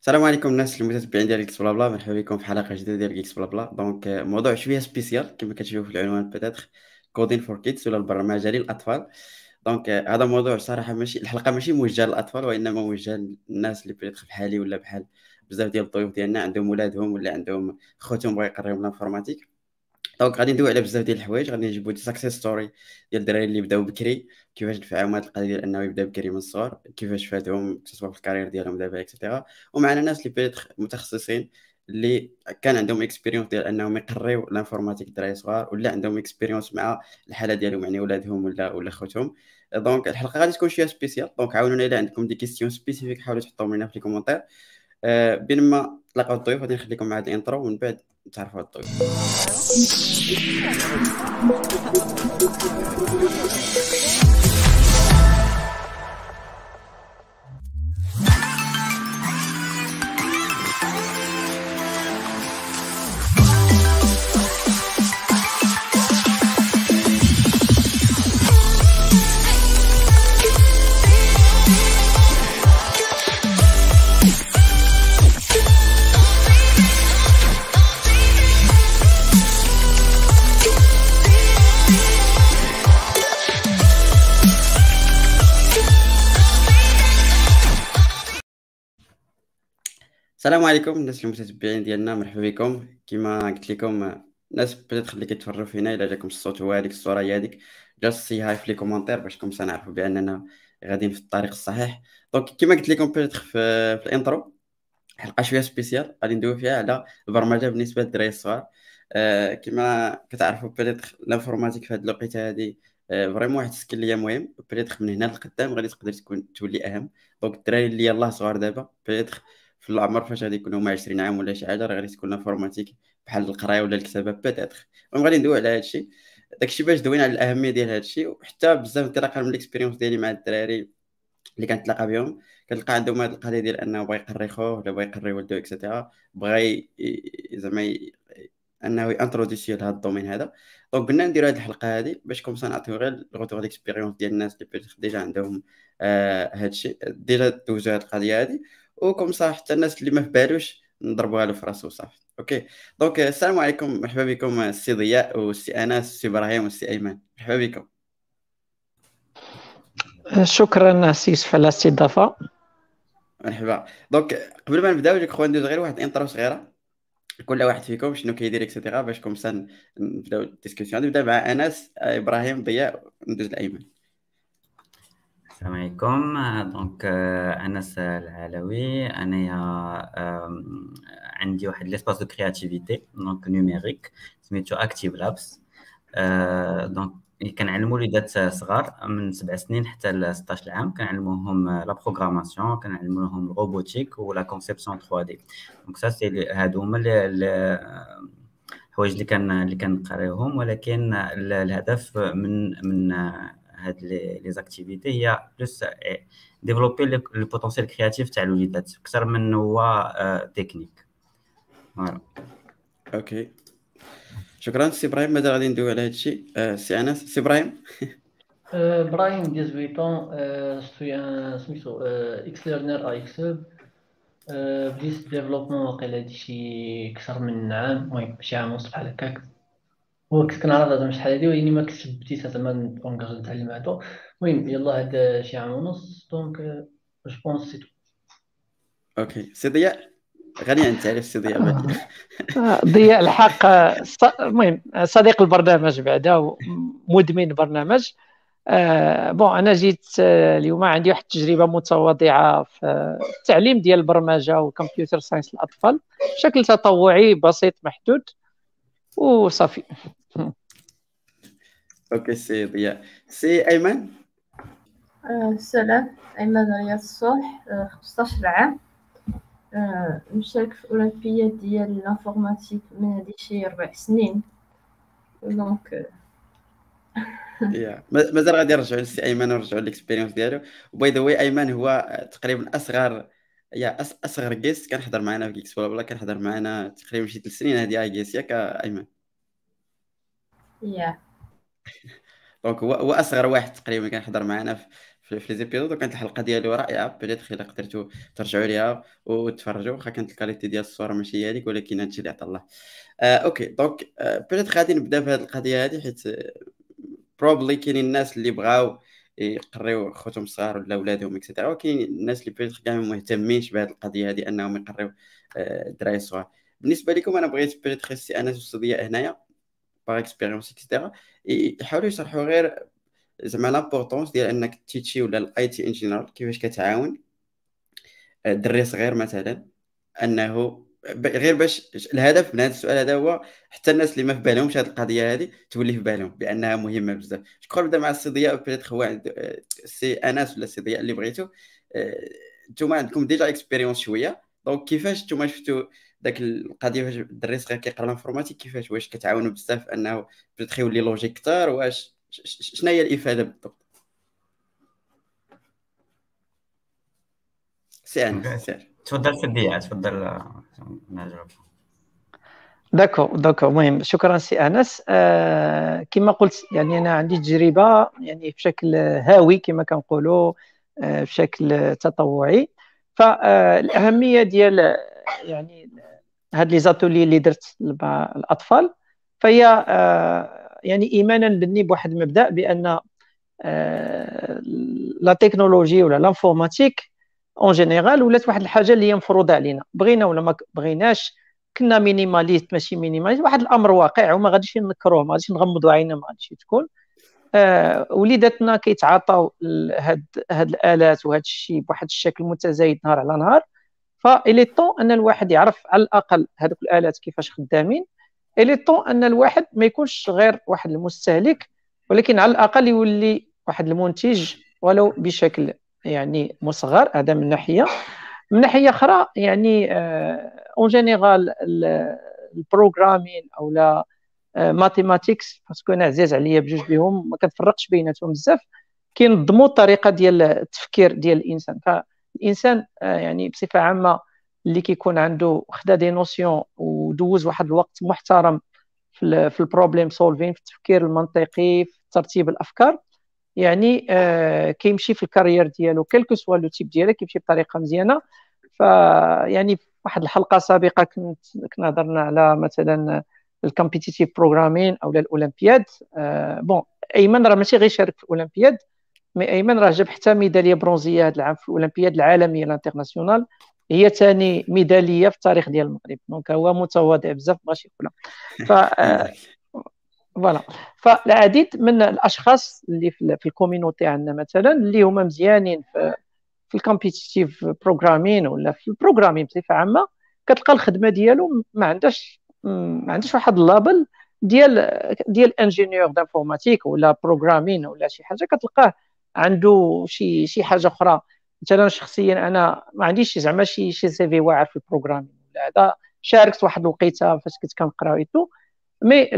السلام عليكم الناس المتتبعين ديال Geeks Blabla. مرحبا بكم في حلقة جديدة ديال Geeks Blabla. donc آه، موضوع شوية spécial كما كتشوفوا في العنوان peut-être coding for kids ولا البرمجة للأطفال. donc آه، هذا موضوع صراحة ماشي الحلقة ماشي موجهة للأطفال وإنما موجهة للناس اللي peut-être بحالي ولا بحال بزاف ديال الضيوف ديالنا. عندهم ولادهم ولا عندهم خوتهم بغا يقريو l'informatique donc غادي ندوي على بزاف ديال الحوايج غادي نجيبو des success stories ديال الدراري اللي بداو بكري كيفاش نفعهم هاد القضية ديال أنه يبدأ بكري من الصغر كيفاش فاتهم سواء في ال carrière ديالهم دابا et cetera ومعنا ناس اللي peut-être متخصصين اللي كان عندهم expérience ديال أنهم يقريو l'informatique الدراري صغار ولا عندهم expérience مع الحالة ديالهم يعني ولادهم ولا ولا خوتهم. donc الحلقة غادي تكون شوية spéciale donc عاونونا إلا عندكم des questions spécifiques حاولوا تحطوهم لنا في les commentaires أه بين ما تلاقاو الضيوف غادي نخليكم مع l'intro ومن بعد تعرفوا الضيوف. السلام عليكم الناس المتتبعين ديالنا مرحبا بكم. كما قلت لكم الناس بدات اللي كيتفرجوا فينا إلا جاكم الصوت هو هذيك الصورة هي هذيك. just say hi في les commentaires باش كم نعرفوا بأننا غاديين في الطريق الصحيح. donc كما قلت لكم بدات في, في l'intro حلقة شوية spéciale غادي ندوي فيها على البرمجة بالنسبة للدراري الصغار. آه كما كتعرفوا بدات l'informatique في هذه الوقيتة هذه vraiment واحد ال skill اللي مهم. بدات من هنا لقدام غادي تقدر تكون تولي أهم. donc الدراري اللي يلاه صغار دابا بدات في العمر فاش غادي يكونوا مع 20 عام ولا شي حاجة راه غادي تكون informatique بحال القراية ولا الكتابة peut-être المهم غادي ندوي على هذا الشيء داكشي باش دوينا على الأهمية ديال هذا الشيء وحتى بزاف انطلاقا من ال expérience ديالي مع الدراري اللي كنتلاقى بهم. كنلقى عندهم هذه القضية ديال أنه بغى يقري خوه ولا بغى يقري ولده et cetera بغى زعما أنه ي introduire لهذا ال domaine هذا. donc قلنا نديرو هذه الحلقة هذه باش comme ça نعطيو غير ال retour d'expérience ديال الناس اللي déjà عندهم آه هذا الشيء déjà دوزو هذه القضية هذه و comme ça حتى الناس اللي ما في بالوش نضربوها له في راسو صافي OK. donc السلام عليكم. مرحبا بكم السي ضياء والسي أنس والسي إبراهيم والسي أيمن. مرحبا بكم. شكرا سي يوسف على الاستضافة. مرحبا. donc قبل ما نبداو لك خويا ندوز غير واحد intro صغيرة. كل واحد فيكم شنو كيدير et cetera باش comme ça نبدأو ال discussion نبدأ مع أنس إبراهيم ضياء ندوز لأيمن. السلام عليكم. donc انس العلوي. انايا عندي واحد l'espace de créativité donc numérique سميتو Active Labs donc كنعلموا وليدات صغار من سبع سنين حتى ل 16 عام كنعلموهم la programmation كنعلموهم ال robotique و la conception 3 D donc ça c'est هادو هما الحوايج اللي كان اللي كنقريوهم ولكن الهدف من من هاد les activités هي plus développer le potentiel créatif تاع الوليدات أكثر من هو technique voilà OK شكرا سي إبراهيم ماذا غادي ندوي على هذا الشيء سي انس سي إبراهيم إبراهيم 18 ans suis سميتو ex learner et ex بديت développement واقيلا هادشي شي أكثر من عام المهم شي عام ونص بحال هكاك هو كنت كنعرض زعما شحال هادي ولكن ما كنتش بديت زعما ن engage نتعلم هذا المهم يلاه هاد شي عام ونص donc je pense c'est tout. OK. سي ضياء؟ غني عن التعريف سي ضياء ضياء الحق المهم صديق البرنامج بعدا مدمن برنامج. آه bon أنا جيت اليوم عندي واحد التجربة متواضعة في التعليم ديال البرمجة وال computer science للاطفال بشكل تطوعي بسيط محدود وصافي. OK سي ضياء سي ايمن السلام. ايمن رياض الصلح 15 عام مشارك في اولمبياد ديال ال informatique من هادي شي ربع سنين. donc yeah. مازال غادي نرجعوا للسي أيمن ونرجعوا لل expérience ديالو. و by the way أيمن هو تقريبا أصغر yeah أصغر guest كنحضر معنا في GeeksBlabla كنحضر معنا تقريبا شي ثلاث سنين هذه guest ياك ايمن yeah. donc هو اصغر واحد تقريبا كنحضر معنا في في les épisodes وكانت الحلقة ديالو رائعه peut-être إلا قدرتوا ترجعوا ليها وتفرجوا واخا كانت ال qualité ديال الصورة ماشي هي هذيك ولكن هادشي اللي عطا الله. آه OK. donc آه peut-être غادي نبدأ بهذه القضية هذه حيت probably كاينين الناس اللي بغاو يقريو خوتهم الصغار ولا ولادهم et cetera وكاين الناس اللي peut-être كاع مهتمينش بهذه القضية هذه أنهم يقريو الدراري الصغار بالنسبة لكم أنا بغيت peut-être سي والصديق هنايا. par expérience et cetera يحاولوا يشرحوا غير زعما l'importance ديال إنك ت teach ي ولا ال IT engineer كيفاش كتعاون. دري صغير مثلا أنه غير باش الهدف من هذا السؤال هذا هو حتى الناس اللي ما في بالهمش هذه القضية هذه تولي في بالهم بأنها مهمة بزاف. شكون نبدا مع السي ضياء peut-être هو سي انس ولا سي ضياء اللي بغيتو. نتوما عندكم déjà expérience شوية. donc كيفاش نتوما شفتوا داك القضية فاش الدري صغير كيقرا ال informatique كيفاش؟ واش كتعاونوا بزاف انه peut-être يولي logique كثر واش شنو هي الإفادة بالضبط؟ سي سير تفضل سي ضياء تفضل نجاوب d'accord d'accord. المهم شكرا سي أنس. آه كما قلت يعني أنا عندي تجربة يعني بشكل هاوي كما كنقولوا آه بشكل تطوعي. فالاهميه ديال يعني هاد les ateliers اللي درت مع الأطفال. فهي آه يعني إيمانا بني بواحد المبدأ بأن آه، la technologie ولا l'informatique en général ولات واحد الحاجة اللي هي مفروضة علينا. بغينا ولا ما بغيناش كنا minimaliste ماشي minimaliste واحد الأمر واقع وما غاديش نكروه ما غاديش نغمضوا عيننا ما غاديش تكون. آه وليداتنا كيتعاطاو هاد هاد الآلات وهاد الشيء بواحد الشكل متزايد نهار على نهار. فإلي طون أن الواحد يعرف على الأقل هذوك الآلات كيفاش خدامين الي طون أن الواحد ما يكونش غير واحد المستهلك ولكن على الأقل يولي واحد المنتج ولو بشكل يعني مصغر هذا من ناحية. من ناحية أخرى يعني en général ال programming أو les mathématiques parce que أنا عزيز عليا بجوج بهم ما كنفرقش بيناتهم بزاف كينظموا الطريقة ديال التفكير ديال الإنسان. فالانسان آه، يعني بصفة عامة اللي كيكون عنده خدا des notions ودوز واحد الوقت محترم في في ال problem solving في التفكير المنطقي في ترتيب الأفكار يعني آه كيمشي في ال carrière ديالو quel que soit le type ديالو كيمشي بطريقة مزيانة. فيعني في واحد الحلقة سابقة كنت كنا هضرنا على مثلا ال competitive programming أو الأولمبياد آه bon أيمن راه ماشي غير شارك في الأولمبياد mais ايمن راه جاب حتى ميدالية برونزية هذا العام في الاولمبياد العالمية ال internationale. هي ثاني ميدالية في التاريخ ديال المغرب. donc هو متواضع بزاف ماشي يقولها. ف آه، voilà. فالعديد من الأشخاص اللي في ال community عندنا مثلا اللي هما مزيانين في في ال competitive programming ولا في ال programming بصفة عامة كتلقى الخدمة ديالو ما عندهاش ما عندهاش واحد ال label ديال ديال ingénieur d'informatique ولا programming ولا شي حاجة كتلقاه عنده شي شي حاجة أخرى. مثلا شخصيا أنا ما عنديش زعما شي شي CV واعر في ال programming ولا هذا شاركت واحد الوقيتة فاش كنت كنقرأ et même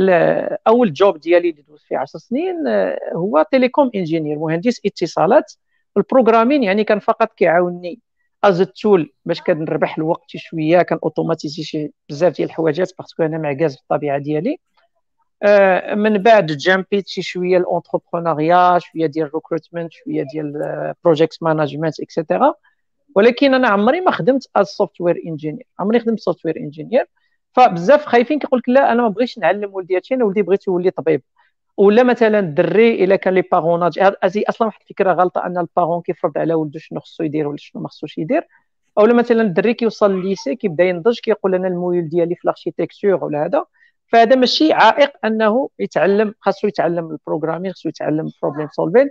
أول job ديالي اللي دوزت فيه 10 سنين آه، هو telecom engineer مهندس اتصالات. ال programming يعني كان فقط كيعاونني as tool باش كنربح الوقت شوية كن automatiser شي بزاف ديال الحوايجات parce que أنا معكاز بالطبيعة ديالي. آه، من بعد jump يت شي شوية ال entrepreneuriat شوية ديال ال recruitment شوية ديال project management et cetera ولكن أنا عمري ما خدمت as software engineer عمري خدمت software engineer فبزاف خايفين كيقول لك لا أنا ما بغيتش نعلم ولدي أنا ولدي بغيت يولي طبيب. ولا مثلا الدري إلا كان les parents هذه أصلا واحد الفكرة غلطة أن ال parents كيفرض على ولده شنو خصو يدير ولا شنو ما خصوش يدير. اولا مثلا الدري كيوصل ل lycée كيبدا ينضج كيقول أنا الميول ديالي في ال architecture ولا هذا. فهذا ماشي عائق أنه يتعلم خاصو يتعلم ال programming خاصو يتعلم ال problem solving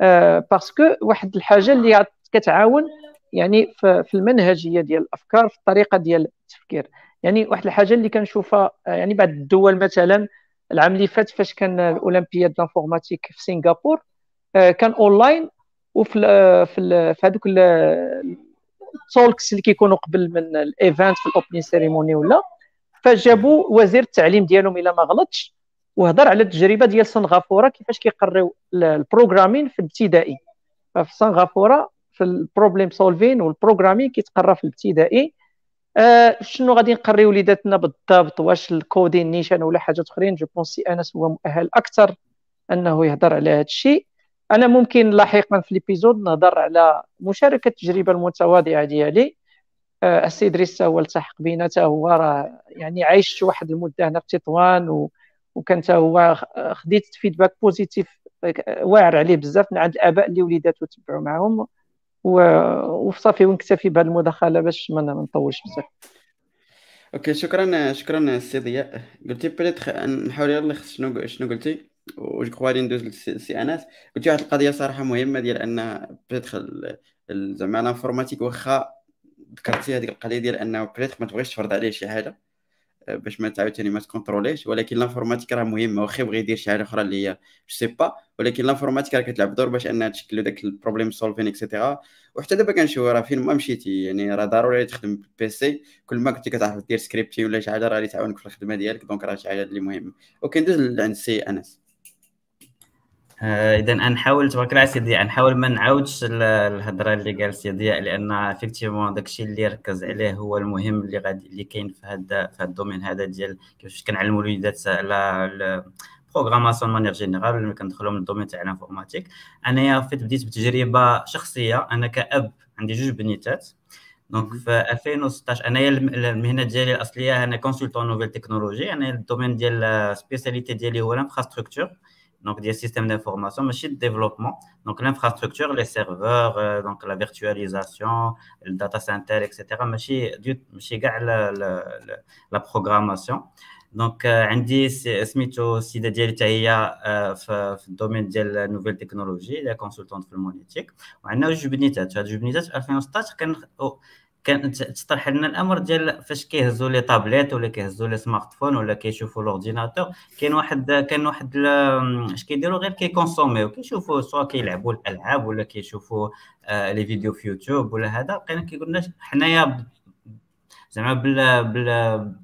آه parce que واحد الحاجة اللي كتعاون يعني في المنهجية ديال الأفكار في الطريقة ديال التفكير. يعني واحد الحاجة اللي كنشوفها آه، يعني بعض الدول مثلا العام اللي فات فاش كان الأولمبياد l'informatique في سنغافور آه، كان أونلاين وفي في في هذوك ال talks اللي كيكونوا قبل من ال event في ال opening ceremony ولا. فجابوا وزير التعليم ديالهم إلا ما غلطش وهضر على التجربة ديال سنغافورة كيفاش كيقريو ال programming في الابتدائي. ففي سنغافورة في ال problem solving وال programming كيتقرا في الابتدائي. آه شنو غادي نقريو وليداتنا بالضبط؟ واش ال coding نيشان ولا حاجات أخرين؟ je pense أنس هو مؤهل أكثر أنه يهضر على هذا الشيء. أنا ممكن لاحقا في l'épisode نهضر على مشاركة التجربة المتواضعة ديالي. السيد ريسا هو التحق بينا حتى هو راه يعني عايش واحد المدة هنا في تطوان. وكان هو خديت feedback positif واعر عليه بزاف من عند الآباء اللي وليداتو تبعوا معاهم. وصافي ونكتفي بهذه المداخلة باش ما نطولش بزاف OK شكرا شكرا السي ضياء قلتي après نحاول يلا شنو شنو قلتي و je crois ندوز للسي انس قلتي واحد القضية صراحة مهمة ديال أن après زعما ال informatique واخا ذكرتي هذيك القضية ديال أنه après ما تبغيش تفرض عليه شي حاجة باش ما تعاوتاني ما ت contrôler ش ولكن l'informatique راه مهمة واخا يبغي يدير شي حاجة أخرى اللي هي sais pas ولكن l'informatique راه كتلعب دور باش أنها تشكل داك ال problem solving et cetera وحتى دابا كنشوف راه فين ما مشيتي يعني راه ضروري تخدم بال PC كل ما كنتي كتعرف دير سكريبتي ولا شي حاجة راه تعاونك في الخدمة ديالك donc راه شي حاجة اللي مهمة. وكندوز عند سي أنس. آه، اذا نحاول تبارك الله سيدي نحاول ما نعاودش الهضرة اللي قال سيدي لأن effectivement داكشي اللي ركز عليه هو المهم اللي غادي اللي كاين في هذا في هذا ال domaine هذا ديال كيفاش كنعلموا الوليدات على programmation manière générale ملي كندخلوا من ال domaine تاع ال informatique. أنايا فيت بديت بتجربة شخصية. أنا كأب عندي جوج بنيتات. donc في 2016 أنايا المهنة ديالي الأصلية أنا consultant nouvelles technologies أنا ال domaine ديال spécialité ديالي هو ال infrastructure donc des systèmes d'information, mais aussi de développement. Donc l'infrastructure, les serveurs, euh, donc la virtualisation, le data center, etc. Mais aussi la, la, la programmation. Donc عندي سميتو السيده ديالي حتى هي في الدومين ديال النوفيل تكنولوجي هي كونسلتونت في المونيتيك وعندنا جوج بنيتات هاد جوج بنيتات في 2016 كان كان تطرح لنا الأمر ديال فاش كيهزوا لي طابليت ولا كيهزوا لي سمارت فون ولا كيشوفوا لورديناتور كاين واحد كان واحد اش كيديروا غير كيكونسوميو كيشوفوا سواء كيلعبوا الألعاب ولا كيشوفوا آه لي فيديو في يوتيوب ولا هذا. بقينا كيقول لنا حنايا زعما بال بال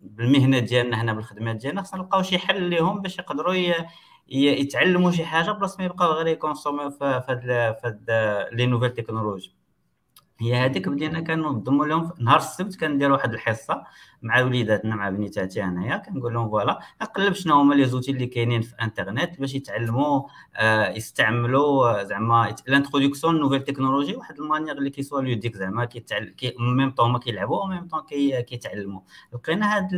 بالمهنة ديالنا هنا بالخدمة ديالنا خصنا نلقاو شي حل لهم باش يقدروا يتعلموا شي حاجة بلاص ما يبقاو غير ي consommer و في هاد les nouvelles technologies. هي هذيك بدينا كننظموا لهم نهار السبت كندير واحد الحصة مع وليداتنا مع بنيتاتي أنايا كنقول لهم voilà نقلب شنو هما les outils اللي كاينين في إنترنت باش يتعلموا آه يستعملوا زعما l'introduction nouvelles technologies واحد ال manière اللي qui soit ludique زعما كيتعلم كي ميم طون كيلعبوا و même temps كيتعلموا. لقينا هاد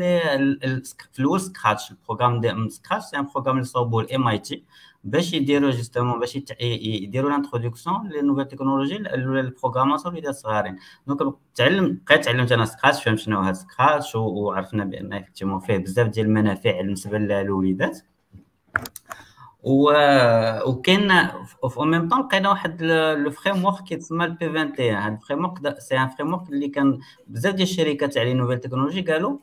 في الأول Scratch ال programme ديال Scratch c'est un programme اللي صوبوا ال MIT باش يديروا justement باش يديروا l'introduction les nouvelles technologies ال programmation اللي صغارين. donc تعلم بقيت تعلمت أنا Scratch فهمت شنو هاد Scratch وعرفنا بأن effectivement فيه بزاف ديال المنافع بالنسبة للوليدات و وكاين في même temps لقينا واحد le framework كيتسمى ال P21 هاد ال framework c'est un framework اللي كان بزاف ديال الشركات les nouvelles technologies قالوا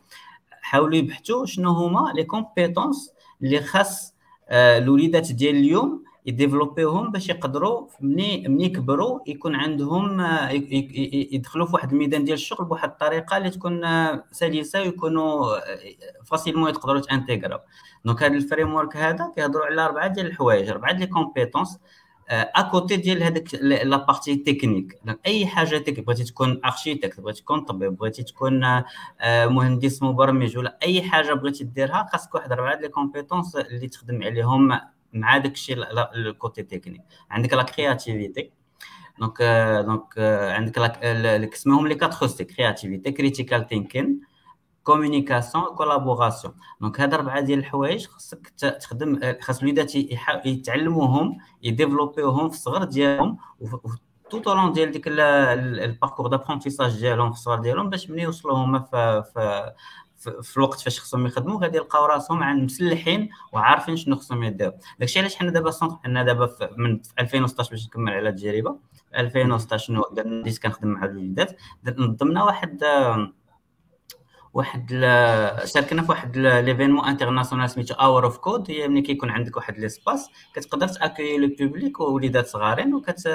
حاولوا يبحثوا شنو هما les compétences اللي خاص الوليدات ديال اليوم يديفلوبيوهم باش يقدروا ملي ملي يكبروا يكون عندهم آه، يدخلوا في واحد الميدان ديال الشغل بواحد الطريقة اللي تكون آه، سلسة ويكونوا facilement يقدروا تانتيغراو donc هذا ال framework هذا كيهضروا على أربعة ديال الحوايج أربعة ديال compétences à côté ديال هذاك la partie technique أي حاجة تك بغيتي تكون architecte بغيتي تكون طبيب بغيتي تكون مهندس مبرمج ولا أي حاجة بغيتي ديرها خاصك واحد اربعه ديال compétences اللي تخدم عليهم مع داك الشيء ال côté technique عندك la créativité donc donc عندك لك اسمهم les quatre C créativité critical thinking communication collaboration donc هاد اربعه ديال الحوايج خاصك تخدم خاص الوليدات يتعلموهم يديفلوبيوهم في الصغر ديالهم tout au long ديال ديك ال parcours d'apprentissage ديالهم في الصغر ديالهم باش ملي يوصلوا هما في, في في الوقت فاش خصهم يخدموا غادي يلقاو راسهم عن مسلحين وعارفين شنو خصهم يديروا داكشي علاش حنا دابا ال centre حنا دابا من 2016 باش نكمل على التجربه 2016 شنو بديت كنخدم مع الوليدات. نظمنا واحد واحد شاركنا في واحد l'événement international سميتو Hour of Code هي ملي كيكون عندك واحد l'espace كتقدر تاكيي le public ووليدات صغارين وكت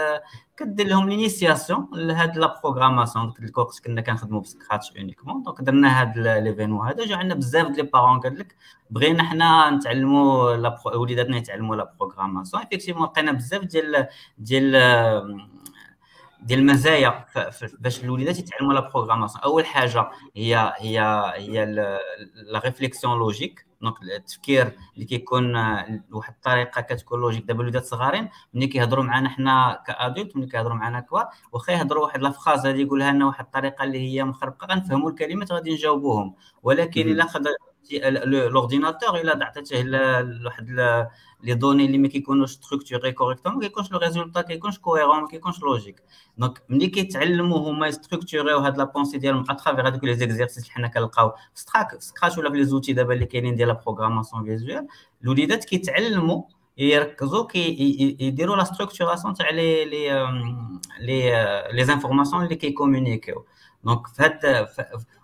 كدير لهم l'initiation لهاد la programmation ديك ال course كنا كنخدموا ب Scratch uniquement donc درنا هاد l'événement هذا جا عندنا بزاف ديال les parents قال لك بغينا حنا نتعلموا وليداتنا يتعلموا la programmation effectivement لقينا بزاف ديال ديال ديال المزايا باش الوليدات يتعلموا la programmation أول حاجة هي هي هي la réflexion logique donc التفكير اللي كيكون بواحد الطريقة كتكون logique دابا الوليدات صغارين ملي كيهضروا معنا حنا ك adultes ملي كيهضروا معنا كبار واخا يهضروا واحد la phrase هذه يقولها لنا واحد الطريقة اللي هي مخربقة غنفهموا الكلمات غادي نجاوبوهم. ولكن إلا خد l'ordinateur إلا عطيته لواحد les données اللي ما كيكونوش structurées correctement ما كيكونش le résultat كيكونش cohérent ما كيكونش logique donc ملي كيتعلموا هما يستركتوريو هاد la pensée ديالهم à travers هذوك les exercices اللي حنا كنلقاو في ستراك Scratch ولا في les outils دابا اللي كاينين ديال la programmation visuelle الوليدات كيتعلموا يركزوا يديروا la structuration تاع les les les les informations اللي كيكومونيكيو. donc في هاد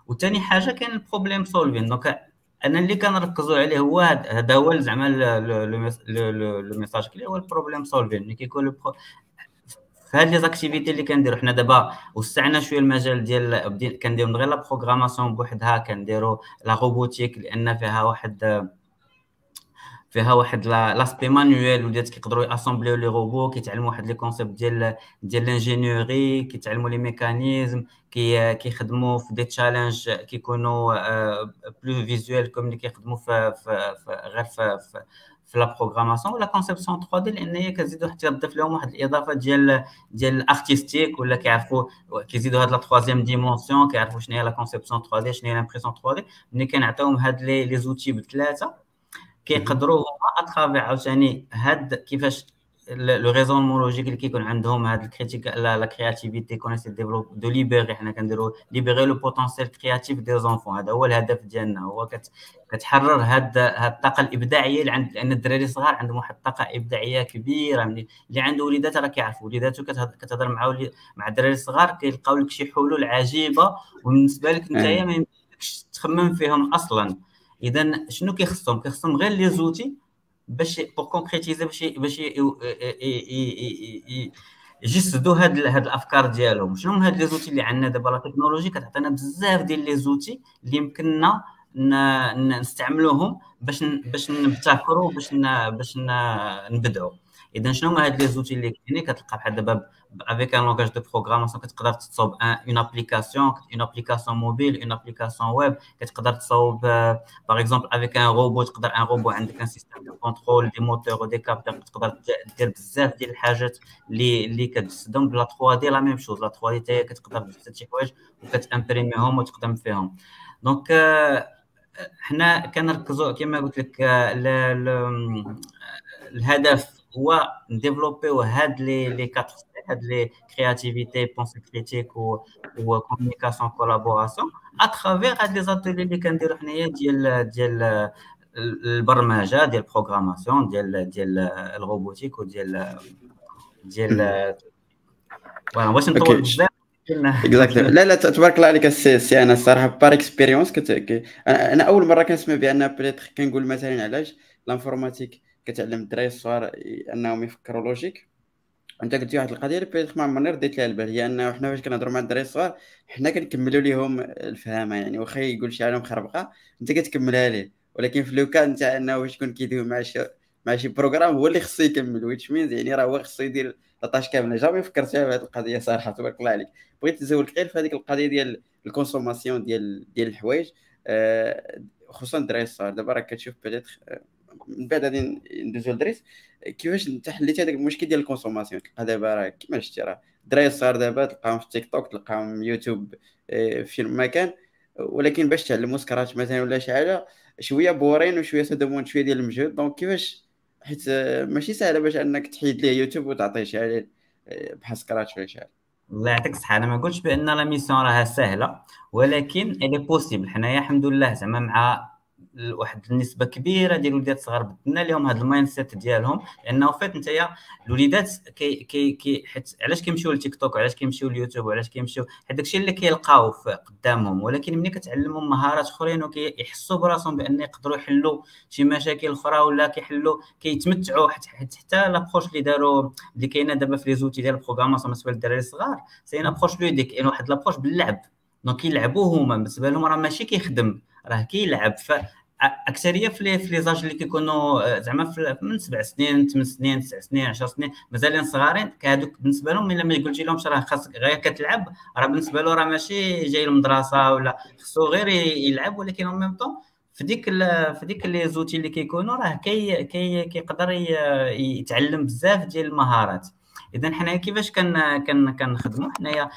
وثاني حاجة كاين ال problem solving donc أنا اللي كنركزوا عليه هو هذا هو زعما le message clé هو ال problem solving اللي كيكون في هاد les activités اللي كنديرو حنا دابا وسعنا شوية المجال ديال كنديرو غير la programmation بوحدها كنديرو la robotique لأن فيها واحد فيها واحد l'aspect manuel ولات كيقدروا ياسومبليو لي روبو كيتعلموا واحد les concepts ديال ديال l'ingénierie كيتعلموا les mécanismes كي كيخدموا في des challenges كيكونوا plus visuel comme اللي كيخدموا في, في, غير في, في la programmation ولا conception 3 D لأن هي كتزيدوا حتى تضيف لهم واحد الإضافة ديال ديال ال artistique ولا كيعرفوا كيزيدوا هاد la troisième dimension كيعرفوا شنو هي la conception 3 D شنو هي l'impression 3 D. ملي كنعطيوهم هاد les les outils بثلاثه كيقدروا هما à travers عاوتاني هاد كيفاش le raisonnement logique اللي كيكون عندهم هاد ال critique la créativité qu'on développe de libérer حنا كنديروا libérer le potentiel créatif des enfants هذا هو الهدف ديالنا. هو كت كتحرر هاد هاد الطاقة الإبداعية اللي عند لأن الدراري الصغار عندهم واحد الطاقة إبداعية كبيرة. من اللي عنده وليدات راه كيعرفوا. وليداته كتهضر مع مع الدراري الصغار كيلقاو لك شي حلول عجيبة. وبالنسبة لك انت ما يمكنكش تخمم فيهم أصلا. اذا شنو كيخصهم؟ كيخصهم غير les outils باش pour concrétiser باش باش يجسدوا هاد هاد الأفكار ديالهم. شنو هاد les outils اللي عندنا دابا؟ la technologie كتعطينا بزاف ديال les outils اللي يمكننا نستعملوهم باش باش نبتكروا باش باش نبدعوا. اذا شنو هما هاد les outils اللي كاينين كتلقى بحال دابا avec un langage de programmation كتقدر تصاوب une application une application mobile une application web كتقدر تصاوب par exemple avec un robot تقدر un robot عندك un système de contrôle des moteurs و des capteurs تقدر دير بزاف ديال الحاجات اللي اللي كتجسدهم ب la 3 D la même chose la 3 D حتى كتقدر تجسد شي حوايج وكتامبريميهم وتقدم فيهم donc حنا كنركزوا كما قلت لك الهدف هو نديفلوبيو هاد les les quatre هاد les créativité pensée critique و communication collaboration à travers هاد les ateliers اللي كنديرو حنايا ديال ديال البرمجه ديال ال programmation ديال ديال ال robotique وديال ديال voilà باش نطول بزاف لا لا تبارك الله عليك سي أنا الصراحه par expérience أنا اول مره كنسمع بان بريتر كنقول مثلا علاش l'informatique كتعلم الدراري الصغار انهم يفكروا logique. انت قلتي واحد القضية اللي ما عمرني رديت لها البال هي انه حنا فاش كنهضروا مع الدراري الصغار حنا كنكملوا لهم الفهامة يعني. واخا يقول شي حاجة مخربقه انت كتكملها ليه؟ ولكن في le cas نتاع انه واش يكون كيدوي مع شي مع شي programme هو اللي خصو يكمل which means يعني راه هو خصو يدير la tâche كاملة. jamais فكرت فيها بهذه القضية صراحة تبارك الله عليك. بغيت نزولك غير في هذيك القضية ديال ال consommation ديال ديال الحوايج آه، خصوصا الدراري الصغار. دابا راك كتشوف peut-être من بعد غادي ندوزو لدريس كيفاش انت حليتي هذاك المشكل ديال ال consommation؟ تلقى دابا راه كيما شفتي راه الدراري الصغار دابا تلقاهم في تيك توك تلقاهم يوتيوب آه، في مكان ولكن باش تعلموا Scratch مثلا ولا شي حاجة شوية boring وشوية تدمون شوية ديال المجهود. donc كيفاش؟ حيت آه، ماشي سهله باش انك تحيد ليه يوتيوب وتعطيه شي آه، بحال Scratch ولا شي حاجة. الله يعطيك الصحة. أنا ما قلتش بأن la mission راها سهلة ولكن elle est possible حنايا الحمد لله زعما مع واحد النسبة كبيرة ديال الوليدات الصغار بدلنا لهم هذا ال mindset ديالهم لأنه فات نتايا الوليدات كي كي كي حيت علاش كيمشيو لتيك توك وعلاش كيمشيو ليوتيوب وعلاش كيمشيو حيت داكشي اللي كيلقاو قدامهم ولكن ملي كتعلمهم مهارات أخرين وكيحسوا براسهم بأن يقدروا يحلوا شي مشاكل أخرى ولا كيحلوا كيتمتعوا حتى حتى l'approche اللي داروا اللي كاينة دابا في les outils ديال ال programmation بالنسبة للدراري الصغار c'est approche ludique يعني واحد l'approche باللعب donc كيلعبوا هما بالنسبة لهم راه ماشي كيخدم راه كيلعب أكثرية في les âges اللي كيكونوا آه، زعما من سبع سنين ثمان سنين تسع سنين 10 سنين مازالين صغارين هذوك بالنسبة لهم إلا ما قلتي لهمش راه خاصك غير كتلعب راه بالنسبة له راه ماشي جاي المدرسة ولا خصو غير يلعب ولكن en même temps في ديك في ديك les outils اللي كيكونوا راه كي كي كيقدر يتعلم بزاف ديال المهارات. اذا حنا كيفاش كان كان كنخدموا حنايا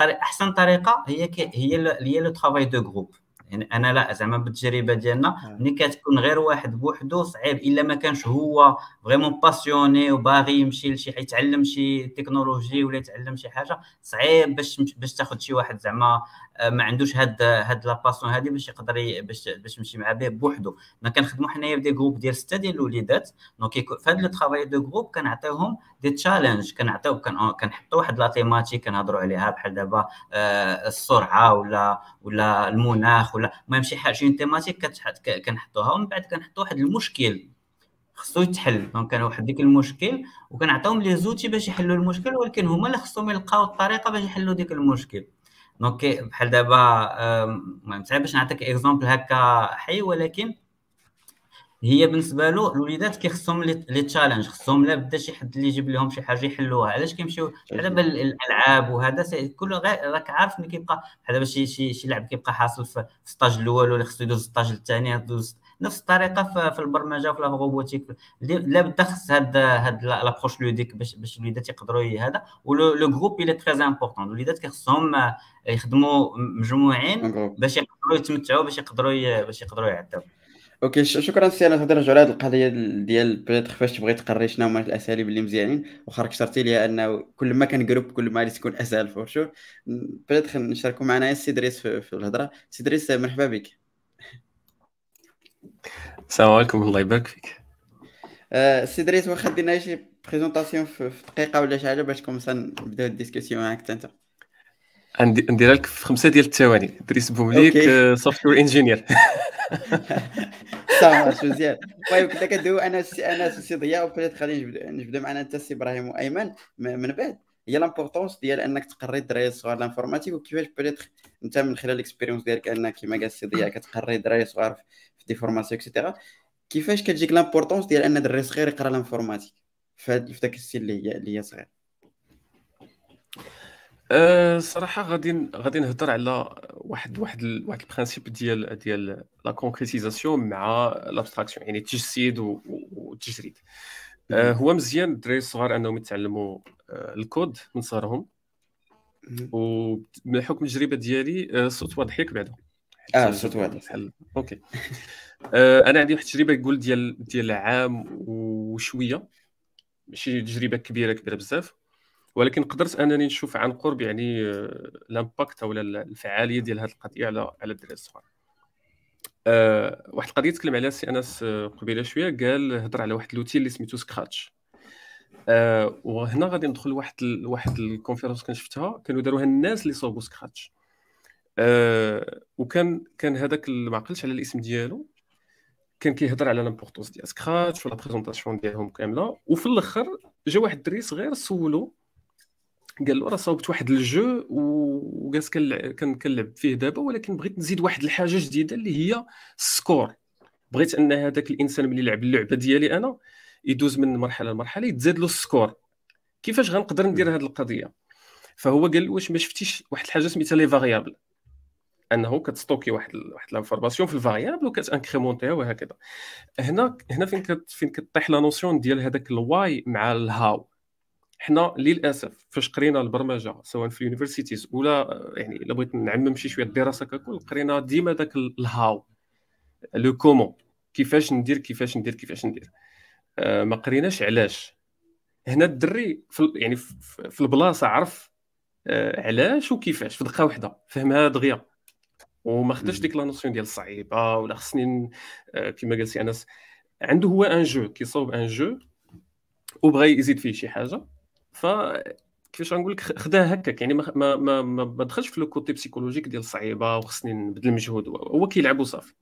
أحسن طريقة هي هي هي le travail de groupe يعني أنا لا زعما بالتجربة ديالنا آه. ملي كتكون غير واحد بوحدو صعيب إلا ما كانش هو vraiment passionné وباغي يمشي لشي يتعلم شي تكنولوجي ولا يتعلم شي حاجة صعيب باش باش تاخذ شي واحد زعما ما عندوش هاد هاد la passion هادي باش يقدر باش باش يمشي مع به بوحدو. ما كنخدموا حنايا ب des groupes ديال ستة ديال الوليدات. donc في هاد le travail de groupe كنعطيوهم des challenges كنعطيو كنحطوا واحد la thématique كنهضروا عليها بحال دابا آه، السرعة ولا ولا المناخ ولا المهم شي حاجة شي thématique كنحطوها. ومن بعد كنحطوا واحد المشكل. خصو يتحل. donc كان واحد ديك المشكل. وكنعطيهم les outils باش يحلوا المشكل. ولكن هما اللي خصهم يلقاو الطريقة باش يحلوا ديك المشكل. donc بحال دابا صعيب باش نعطيك exemple هكا حي ولكن هي بالنسبة له الوليدات كيخصهم les challenges خصهم لا بدا شي حد اللي يجيب لهم شي حاجة يحلوها. علاش كيمشيو بحال دابا الألعاب وهذا كل راك عارف ملي كيبقى بحال دابا شي شي شي لعب كيبقى حاصل في ال stage الأول ولا خصو يدوز ال stage الثاني يدوز نفس الطريقة في البرمجة وفي ال robotique لا بد خص هاد هاد l'approche ludique باش باش الوليدات يقدروا هذا. و le groupe il est très important الوليدات كيخصهم يخدموا مجموعين باش يقدروا يتمتعوا باش يقدروا باش يقدروا يعدوا okay شكرا سي أنا تهضر على هذه القضية ديال peut-être فاش تبغي تقري شنو هما الأساليب اللي مزيانين. واخا كثرتي لي أنه كل ما كان groupe كل ما تكون أسهل for sure peut-être نشاركوا معنا السي دريس في الهضرة. سي دريس مرحبا بك. السلام عليكم الله يبارك فيك. آه، سي دريس واخا دينا شي présentation في دقيقه ولا شي حاجة باش comme ça نبداو ال discussion معاك أنت. نديرها لك في خمسة ديال الثواني دريس بومليك software engineer صافي مزيان طيب كنت كدوي أنا سي ضياء وبيت خلينا نبدا معنا أنت سي إبراهيم وأيمن. من بعد هي l'importance ديال أنك تقري الدراري الصغار l'informatique وكيفاش peut-être أنت من خلال ال expérience ديالك أنك كيما قال السي ضياء كتقري الدراري الصغار في des formations et cetera كيفاش كتجيك l'importance ديال أن دري صغير يقرا l'informatique في ذاك السن اللي هي اللي هي صغير؟ أه صراحة غادي غادي نهضر على واحد واحد واحد ال principe ديال ديال la concrétisation مع l'abstraction يعني التجسيد والتجريد. أه هو مزيان الدراري الصغار أنهم يتعلموا أه الكود من صغرهم. وبحكم التجربه ديالي أه الصوت واضح ياك بعدا آه الصوت واضح. okay. أه أنا عندي واحد التجربه يقول ديال ديال عام وشوية. ماشي تجربة كبيرة كبيرة بزاف. ولكن قدرت أنني نشوف عن قرب يعني ال impact أو الفعالية ديال هذه القضية على على الدراري الصغار. أه واحد القضية تكلم عليها سي انس قبيلة شوية. قال هضر على واحد l'outil اللي سميتو Scratch أه وهنا غادي ندخل واحد ال... واحد conférence كان شفتها كانوا داروها الناس اللي صوبوا Scratch أه وكان كان هذاك ما عقلتش على الاسم ديالو. كان كيهضر على l'importance ديال Scratch و la présentation ديالهم كاملة. وفي الأخر جا واحد الدري صغير سولو. قال له راه صاوبت واحد ال jeu وجالس كان كنلعب فيه دابا ولكن بغيت نزيد واحد الحاجة جديدة اللي هي ال score بغيت أن هذاك الإنسان ملي يلعب اللعبة ديالي أنا يدوز من مرحلة لمرحلة يتزاد له ال score كيفاش غنقدر ندير هذه القضية؟ فهو قال واش ما شفتيش واحد الحاجة سميتها les variables أنه كت stocker واحد واحد l'information في ال variable وكت incrémenter ها وهكذا. هنا هنا فين كت فين كطيح la notion ديال هذاك ال why مع ال how حنا للأسف فاش قرينا البرمجة سواء في ال universities ولا يعني إلا بغيت نعمم شي شوية الدراسة ككل قرينا ديما داك ال how le comment كيفاش ندير كيفاش ندير كيفاش ندير. آه ما قريناش علاش. هنا الدري في يعني في البلاصة عرف آه علاش وكيفاش في دقة واحدة. فهمها دغيا وما خداش ديك la notion ديال الصعيبة ولا خصني آه كما قال سي أنس عنده هو un jeu كيصوب un jeu وبغى يزيد فيه شي حاجة. ف كيفاش غنقول لك خداها هكاك يعني ما ما ما, ما دخلش في le côté psychologique ديال صعيبه وخصني نبذل المجهود هو كيلعب وصافي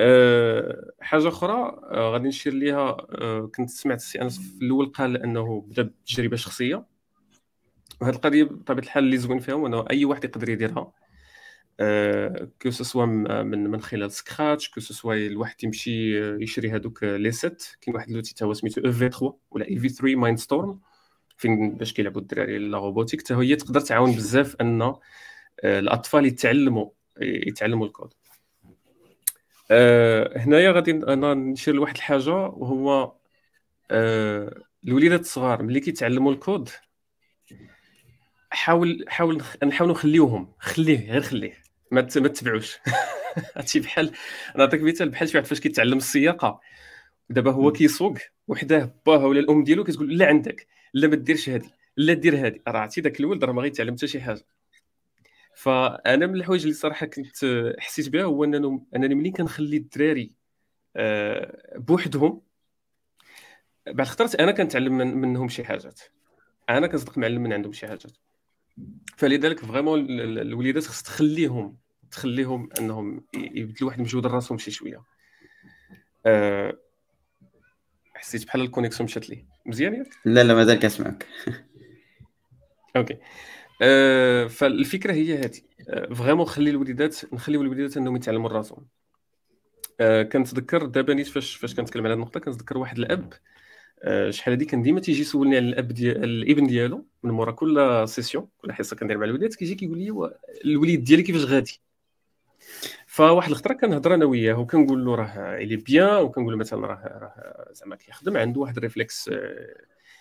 أه حاجة أخرى أه غادي نشير ليها أه كنت سمعت السي أنس في الأول قال أنه بدا بتجربة شخصية. وهذه القضية بطبيعة الحال اللي زوين فيها أنه أي واحد يقدر يديرها. que ce soit من من خلال Scratch que ce soit الواحد يمشي يشري هذوك les sets كاين واحد l'outil تا هو سميتو FV 3 ولا EV 3 Mindstorm فين باش كيلعبوا الدراري la robotique. حتى هي تقدر تعاون بزاف أن الأطفال يتعلموا يتعلموا الكود. هنايا غادي أنا نشير لواحد الحاجة وهو الوليدات الصغار ملي كيتعلموا الكود حاول حاول نحاول نخليوهم. خليه غير خليه. ما ما تتبعوش. هادشي بحال نعطيك مثال بحال شي واحد فاش كيتعلم السياقة. دابا هو كيسوق وحداه باه ولا الأم ديالو كتقول لا عندك لا ما ديرش هادي لا دير هادي. راه عرفتي داك الولد راه ما غيتعلم حتى شي حاجة. فأنا من الحوايج اللي صراحة كنت حسيت بها هو انه أنني ملي كنخلي الدراري آه، بوحدهم بعد خطرت أنا كنتعلم من منهم شي حاجات. أنا كنصدق معلم من عندهم شي حاجات. فلذلك vraiment الوليدات خص تخليهم تخليهم انهم يبدلوا واحد المجهود لراسهم شي شوية. أه حسيت بحال ال connexion مشات لي. مزيان ياك؟ لا لا مازال كنسمعك. OK. أه فالفكرة هي هذه أه vraiment خلي الوليدات نخلي الوليدات انهم يتعلموا راسهم. أه كنتذكر دابا نيت فاش فاش كنتكلم على هذه النقطة كنتذكر واحد الأب أه شحال هذه كان ديما تيجي يسولني على الأب ديال الابن ديالو من مورا كل session كل حصة كندير مع الوليدات كيجي كيقول لي الوليد ديالي كيفاش غادي؟ فواحد الخطرة كنهضر أنا وياه وكنقول له راه il est bien وكنقول له مثلا راه راه زعما كيخدم عنده واحد ال réflexe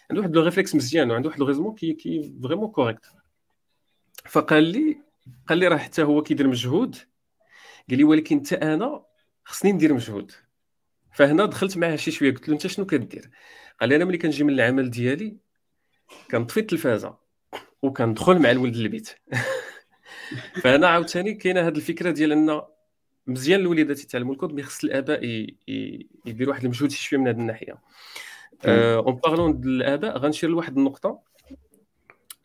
عنده واحد ال réflexe مزيان وعنده واحد ال raisonnement كي كي vraiment correct فقال لي قال لي راه حتى هو كيدير مجهود قال لي ولكن حتى أنا خصني ندير مجهود. فهنا دخلت معاه شي شوية قلت له أنت شنو كدير؟ قال لي أنا ملي كنجي من العمل ديالي كنطفي التلفازة وكندخل مع الولد للبيت. فهنا عاوتاني كاينة هذه الفكرة ديال أن مزيان الوليدات يتعلموا ال code mais خص الاباء يديروا واحد المجهود شوية من هذه الناحية. en parlant الاباء غنشير لواحد النقطة.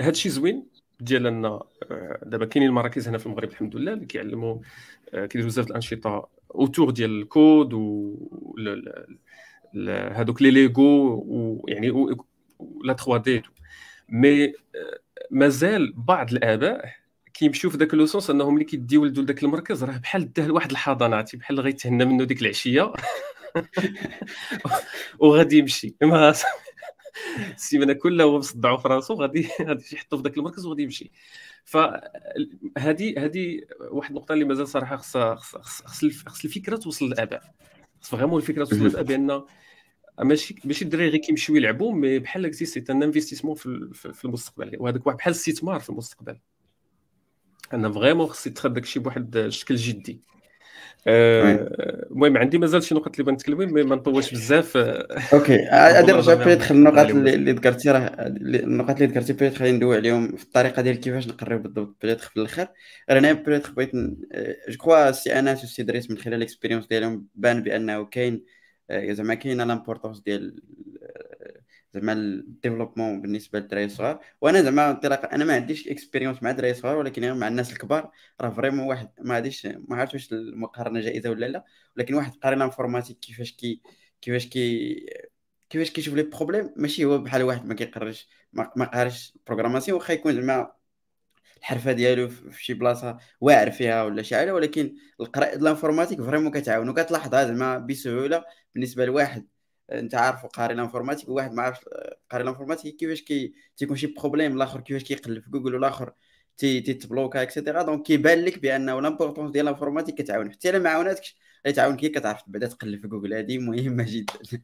هذا الشيء زوين ديال أن آه، دابا كاينين المراكز هنا في المغرب الحمد لله اللي كيعلموا آه، كيديروا بزاف الأنشطة autour ديال الكود و هذوك les Lego ويعني la 3D mais مازال بعض الآباء كيمشيو في ذاك le sens انهم ملي كيديو ولدو لذاك المركز راه بحال داه لواحد الحضانة عرفتي؟ بحال غيتهنى منه ديك العشية. وغادي يمشي. ما السيمانة كلها هو مصدعو في راسو غادي غادي يحطو في ذاك المركز وغادي يمشي. فهذه هذه واحد النقطة اللي مازال صراحة خص خص خص الفكرة توصل للآباء. خص vraiment الفكرة توصل للآباء بان ماشي ماشي الدراري غير كيمشيو يلعبوا mais بحال قلتي سي un investissement في المستقبل. وهذاك واحد بحال الاستثمار في المستقبل. أنا vraiment خصني يتخذ داكشي بواحد الشكل جدي. آه، المهم عندي مازال شي نقط اللي بغيت نتكلم mais ما نطولش بزاف. OK. غادي نرجع peut-être النقط اللي ذكرتي راه النقط اللي ذكرتي peut-être خلينا ندوي عليهم في الطريقة ديال كيفاش نقرب بالضبط peut-être في الآخر أنا peut-être بغيت je crois سي انس وسي دريس من خلال ال expérience ديالهم بان بأنه كاين آه، زعما كاينة l'importance ديال زعما ال développement بالنسبة للدراري الصغار. وأنا زعما انطلاقا أنا ما عنديش expérience مع الدراري الصغار ولكن مع الناس الكبار راه vraiment واحد ما غاديش ما عرفتش واش المقارنة جائزة ولا لا. ولكن واحد قاري l'informatique كيفاش كي كيفاش كي كيفاش كيشوف les problèmes ماشي هو بحال واحد ما كيقرش ما قارش programmation واخا يكون زعما الحرفة ديالو في شي بلاصة واعر فيها ولا شي حاجة ولكن القراءة ال informatique vraiment كتعاون وكتلاحظها زعما بسهولة بالنسبة لواحد أنت عارف قاري ال informatique وواحد ما عارفش قاري ال informatique كيفاش كي تيكون شي problème الآخر كيفاش كيقلب في جوجل والآخر تي تيتبلوكا et cetera donc كيبان لك بأنه l'importance ديال ال informatique كتعاون. حتى إلا ما عاوناتكش تعاون كي كتعرف بعدا تقلب في جوجل. هذه مهمة جدا.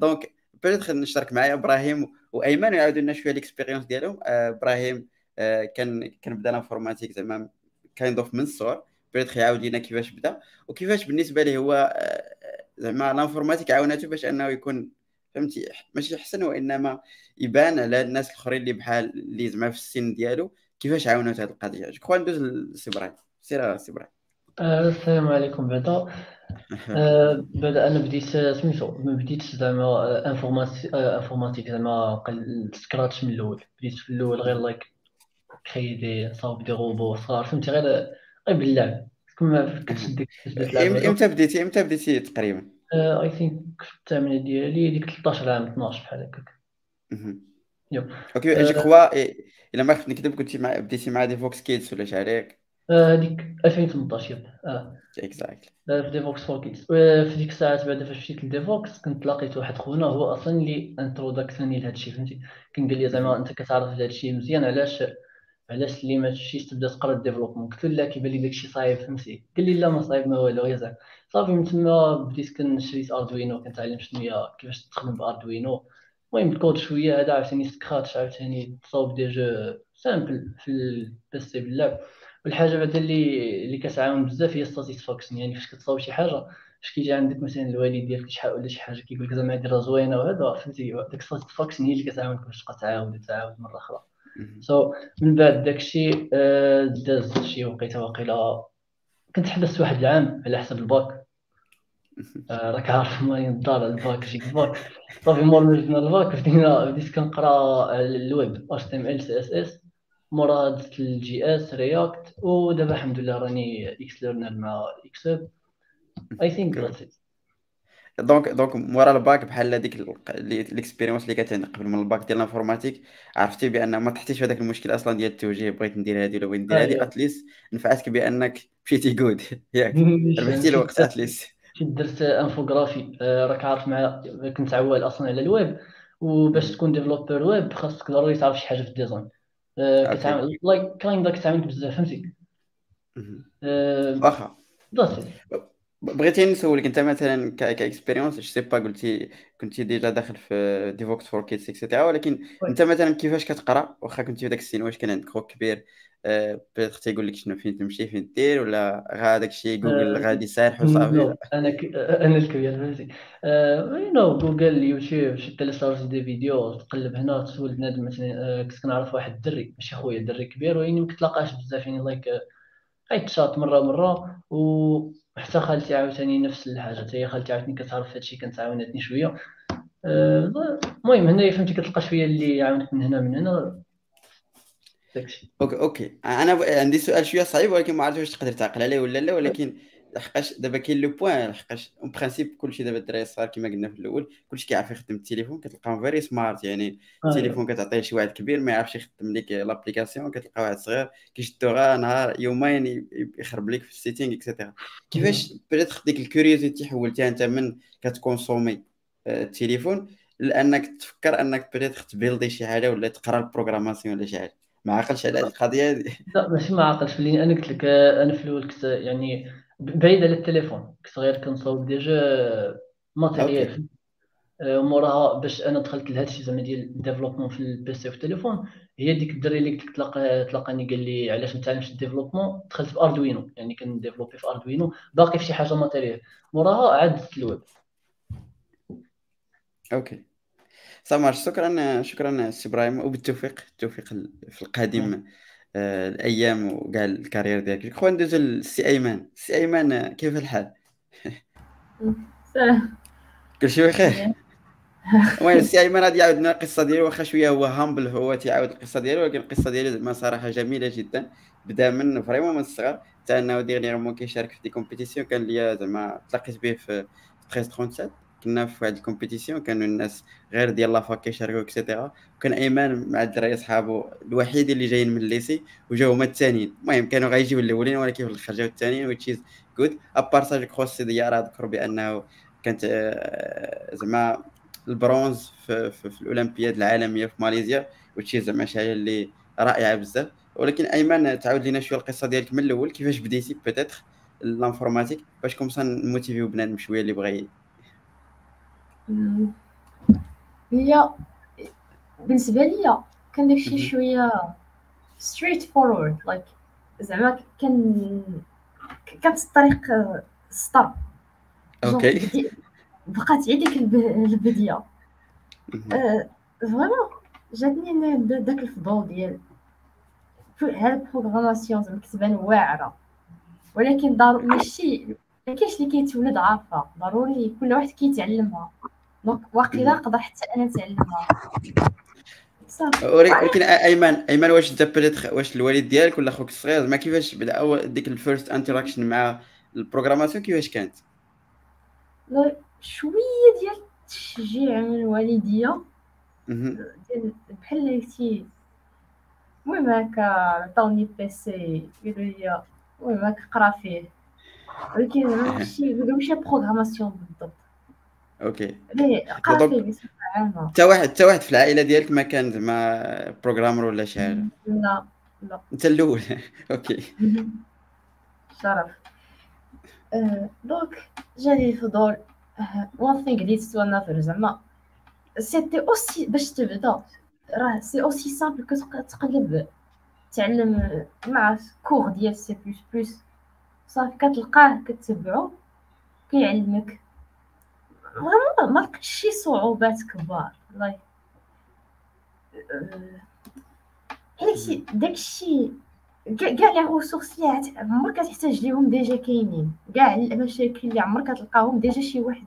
donc peut-être نشترك معايا إبراهيم وايمن ويعاودوا لنا شوية ال expérience ديالهم. آه، إبراهيم آه، كان كان بدا ال informatique زعما kind of من الصغر. peut-être يعاود لنا كيفاش بدا وكيفاش بالنسبة ليه هو آه، زعما ال informatique عاونته باش انه يكون فهمتي؟ ماشي احسن وإنما يبان على الناس الآخرين اللي بحال اللي زعما في السن ديالو كيفاش عاونوا هذه القضية. je crois ندوز لسي سير سي آه، السلام عليكم بعدا آه، بعدا أنا بديت سميتو ما بديتش زعما informatique زعما Scratch من الأول. بديت في الأول غير like créer des صاوب des robots صغار فهمتي؟ غير غير باللعب. كما كتشد إمتى بديتي؟ إمتى بديتي تقريبا؟ I think في الثامنة ديالي ديك 13 عام 12 بحال هكاك. OK je crois إلا ما خفت نكذب كنتي مع بديتي مع Devoxx Kids ولا شي هكاك آه، هذيك 2018 yep. آه. exactly آه، في Devoxx for Kids في ديك الساعات بعد فاش مشيت ل Devoxx كنت لقيت واحد خونا هو أصلا اللي introduce ني لهذا الشيء فهمتي؟ كان قال لي زعما أنت كتعرف هذا الشيء مزيان علاش علاش اللي ما تبدا تقرا ال développement قلت له لا كيبان لي داكشي صعيب فهمتي. قال لي لا ما صعيب ما والو غير زعما. صافي من تما بديت كنشريت Arduino كنتعلم شنو هي كيفاش تخدم ب Arduino المهم الكود شوية هذا عاوتاني Scratch عاوتاني تصاوب des jeux simples في ال PC باللعب والحاجة بعدا اللي اللي كتعاون بزاف هي ال satisfaction يعني فاش كتصاوب شي حاجة فاش كيجي عندك مثلا الوالد ديالك شي حاجة ولا شي حاجة كيقول لك زعما هادي راه زوينة وهذا فهمتي. داك ال satisfaction هي اللي كتعاونك باش تبقى تعاود وتعاود مرة أخرى. so من بعد داكشي آه، داز شي وقيته واقيلا كنت حبست واحد العام على حسب الباك. آه، راك عارف مالين الدار الباك شي الباك. صافي مور ما جبنا الباك بدينا بديت كنقرا الويب اتش تي إم إل سي إس إس. مورا دزت ال JS React ودابا الحمد لله راني ex-learner مع اكسب اي ثينك ذاتس ات دونك دونك مورا الباك بحال هذيك l'expérience اللي كانت عندك قبل من الباك ديال ال informatique عرفتي بأن ما تحتيش هذاك المشكل أصلا ديال التوجيه بغيت ندير هذه ولا بغيت ندير هذه أيوة. at least نفعتك بأنك مشيتي جود ياك ربحتي الوقت at least كنت درت infographie آه، راك عارف مع كنت عوال أصلا على الويب وباش تكون développeur web خاصك ضروري تعرف شي حاجة في ال design. كتعامل like kinda كتعامل بزاف فهمتي. آه، واخا. بغيتي نسولك أنت مثلا ك expérience je sais pas قلتي كنتي déjà داخل في Devoxx for Kids et cetera ولكن. أنت مثلا كيفاش كتقرأ؟ واخا كنتي في داك السن واش كان عندك خوك كبير؟ آه، peut-être تيقول لك شنو فين تمشي فين دير ولا غا داك الشيء جوجل آه، غادي سارح وصافي أنا ك... أنا الكبير فهمتي آه، no Google YouTube شي télécharger des vidéos تقلب هنا تسول بنادم مثلا آه، كنت كنعرف واحد الدري ماشي خويا دري كبير ولكن ما كتلاقاش بزاف يعني like غير تشات مرة مرة وحتى خالتي عاوتاني نفس الحاجة حتى هي خالتي عاوتاني كتعرف هادشي كانت عاونتني شوية. آه، المهم هنايا فهمتي كتلقى شوية اللي يعاونك من هنا من هنا داكشي. okay okay. أنا عندي سؤال شوية صعيب ولكن ما عرفتش واش تقدر تعقل عليه ولا لا ولكن لحقاش دابا كاين le point لحقاش en principe كلشي دابا الدراري الصغار كما قلنا في الأول كلشي كيعرف يخدم التليفون كتلقاهم very smart يعني آه، التليفون كتعطيه شي واحد كبير ما يعرفش يخدم لك l'application كتلقى واحد صغير كيشدو غير نهار يومين يخرب لك في ال setting et cetera كيفاش بدأت ديك ال curiosité حولتيها انت من كت consommer آه، التليفون لأنك تفكر أنك بدأت ت build ي شي حاجة ولا تقرا ال programmation ولا شي حاجة. ما عقلش على هذه القضية هذه؟ لا ماشي ما عاقلش لأن أنا قلت لك آه، أنا في الأول كنت يعني ب- بعيد على التليفون كنت غير كنصاوب déjà matériel آه، موراها باش أنا دخلت لهذا الشيء زعما ديال ال développement في ال PC وفي التليفون هي ديك الدري اللي تلاقى تلاقاني قال لي علاش ما تعلمش ال développement؟ دخلت في Arduino يعني كن développer في Arduino باقي في شي حاجة matériel موراها عاد ال web okay. سامر شكرا شكرا سي إبراهيم وبالتوفيق التوفيق ال- في القادم. آه، الأيام وكاع ال carrière ديالك. خويا ندوزو للسي ايمن سي ايمن كيف الحال؟ سلام كلشي بخير. المهم السي ايمن غادي يعاود لنا القصة ديالو. واخا شوية هو humble هو تيعاود القصة ديالو ولكن القصة ديالو زعما صراحة جميلة جدا. بدا من فريمون من الصغر. حتى أنه ديغنيغمون كيشارك في دي كومبيتيسيون كان ليا زعما تلاقيت به في 1337 كنا في واحد الكومبيتيسيون كانوا الناس غير ديال لافاك كيشاركوا اكسيتيرا وكان إيمان مع الدراري صحابو الوحيد اللي جايين من الليسي وجاو هما الثانيين المهم كانوا غيجيو الأولين ولكن في الآخر جاو الثانيين which is good. أبار سا جو كخوا السي ديار ذكر بأنه كانت آه، زعما البرونز في, في, في الأولمبياد العالمية في ماليزيا وشي زعما شي حاجة اللي رائعة بزاف. ولكن ايمن تعاود لنا شوية القصة ديالك من الأول كيفاش بديتي peut-être ال informatique باش comme ça ن motiver و بنادم شوية اللي بغى. هي بالنسبة ليا كان داكشي. شوية straightforward like زعما كان كانت الطريق سطر okay. بقات غير ديك الب- البدية. vraiment جاتني أنا د- داك الفضول ديال هاد ال programmation زعما كتبان واعرة. ولكن ضروري ماشي ما كاينش اللي كيتولد عارفة. ضروري كل واحد كيتعلمها. donc واقيلا. نقدر حتى أنا نتعلمها ولكن أيمن أيمن واش انت peut-être واش الوالد ديالك ولا خوك الصغير؟ زعما كيفاش بدأ أول ديك ال first interaction مع ال programmation كيفاش كانت؟ شوية ديال التشجيع من الوالدية. مهم. ديال بحال قلتي. المهم هكا عطاوني PC قالوا لي المهم كنقرا فيه. ولكن ماشي ماشي programmation بالضبط. okay. بصفه عامه حتى واحد حتى واحد في العائلة ديالك ما كان زعما programmer ولا شي حاجة؟ لا لا. أنت الأول. okay. شرف. آه، donc جاني الفضول one thing leads to another زعما c'était aussi باش تبدا راه c'est aussi simple que تقلب تعلم مع cours ديال سي بلس بلس صافي كتلقاه كتبعو كيعلمك. vraiment ما لقيتش شي صعوبات كبار والله. داكشي داكشي كاع les ressources اللي عمرك كتحتاج ليهم déjà كاينين. كاع المشاكل اللي عمرك تلقاهم déjà شي واحد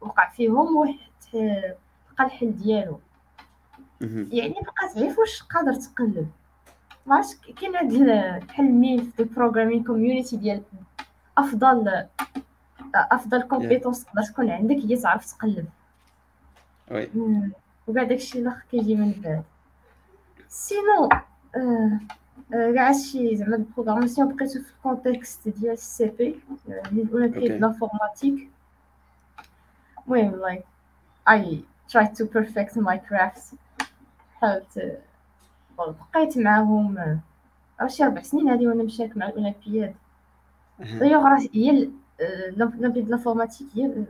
وقع فيهم واحد لقى الحل ديالو. يعني بقى تعرف واش قادر تقلب. ما عرفتش كاين هاد بحال الميل في ال programming community ديال أفضل أفضل compétence تقدر تكون عندك هي تعرف تقلب. oui. وكاع داكشي الآخر كيجي من بعد. sinon آه كاع هادشي زعما ال programmation بقيتو في ال context ديال ال CP ولا بقيت l'informatique المهم like I tried to perfect my crafts. حاولت بقيت معاهم راه شي ربع سنين هادي وأنا مشارك مع الأولمبياد. دايوغ راه هي الاولمبياد l'informatique هي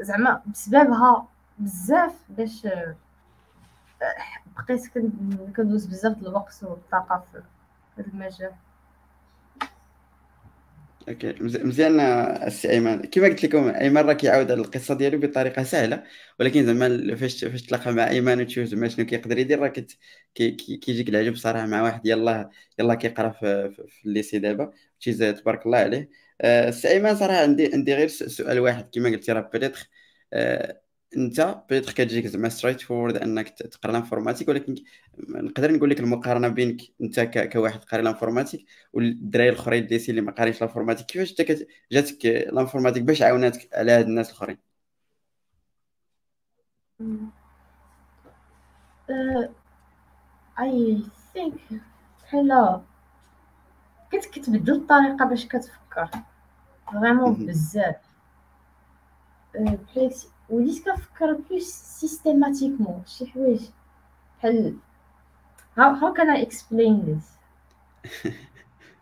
زعما بسببها بزاف باش بقيت كندوز بزاف الوقت والطاقه في هذا المجال. okay. مزيان السي أيمن. كما قلت لكم أيمن راه كيعاود القصة ديالو بطريقة سهلة. ولكن زعما فاش فاش تلاقى مع أيمن وتشوف زعما شنو كيقدر يدير راه كت... كي... كيجيك العجب صراحة مع واحد يلاه يلاه كيقرا في, في الليسي دابا تبارك الله عليه. آه، ايمن صراحة عندي عندي غير سؤال واحد كما قلتي راه peut-être آه، أنت peut-être كتجيك زعما straightforward أنك تقرأ l'informatique ولكن نقدر نقول لك المقارنة بينك أنت كواحد قاري l'informatique والدراري الأخرين اللي اللي ما قاريش l'informatique كيفاش أنت جاتك l'informatique باش عاوناتك على هاد الناس الأخرين؟ I think بحال كتبدل الطريقة باش كتفكر. vraiment بزاف بحيث وليت كنفكر plus systématiquement شي حوايج بحال how, how can I explain this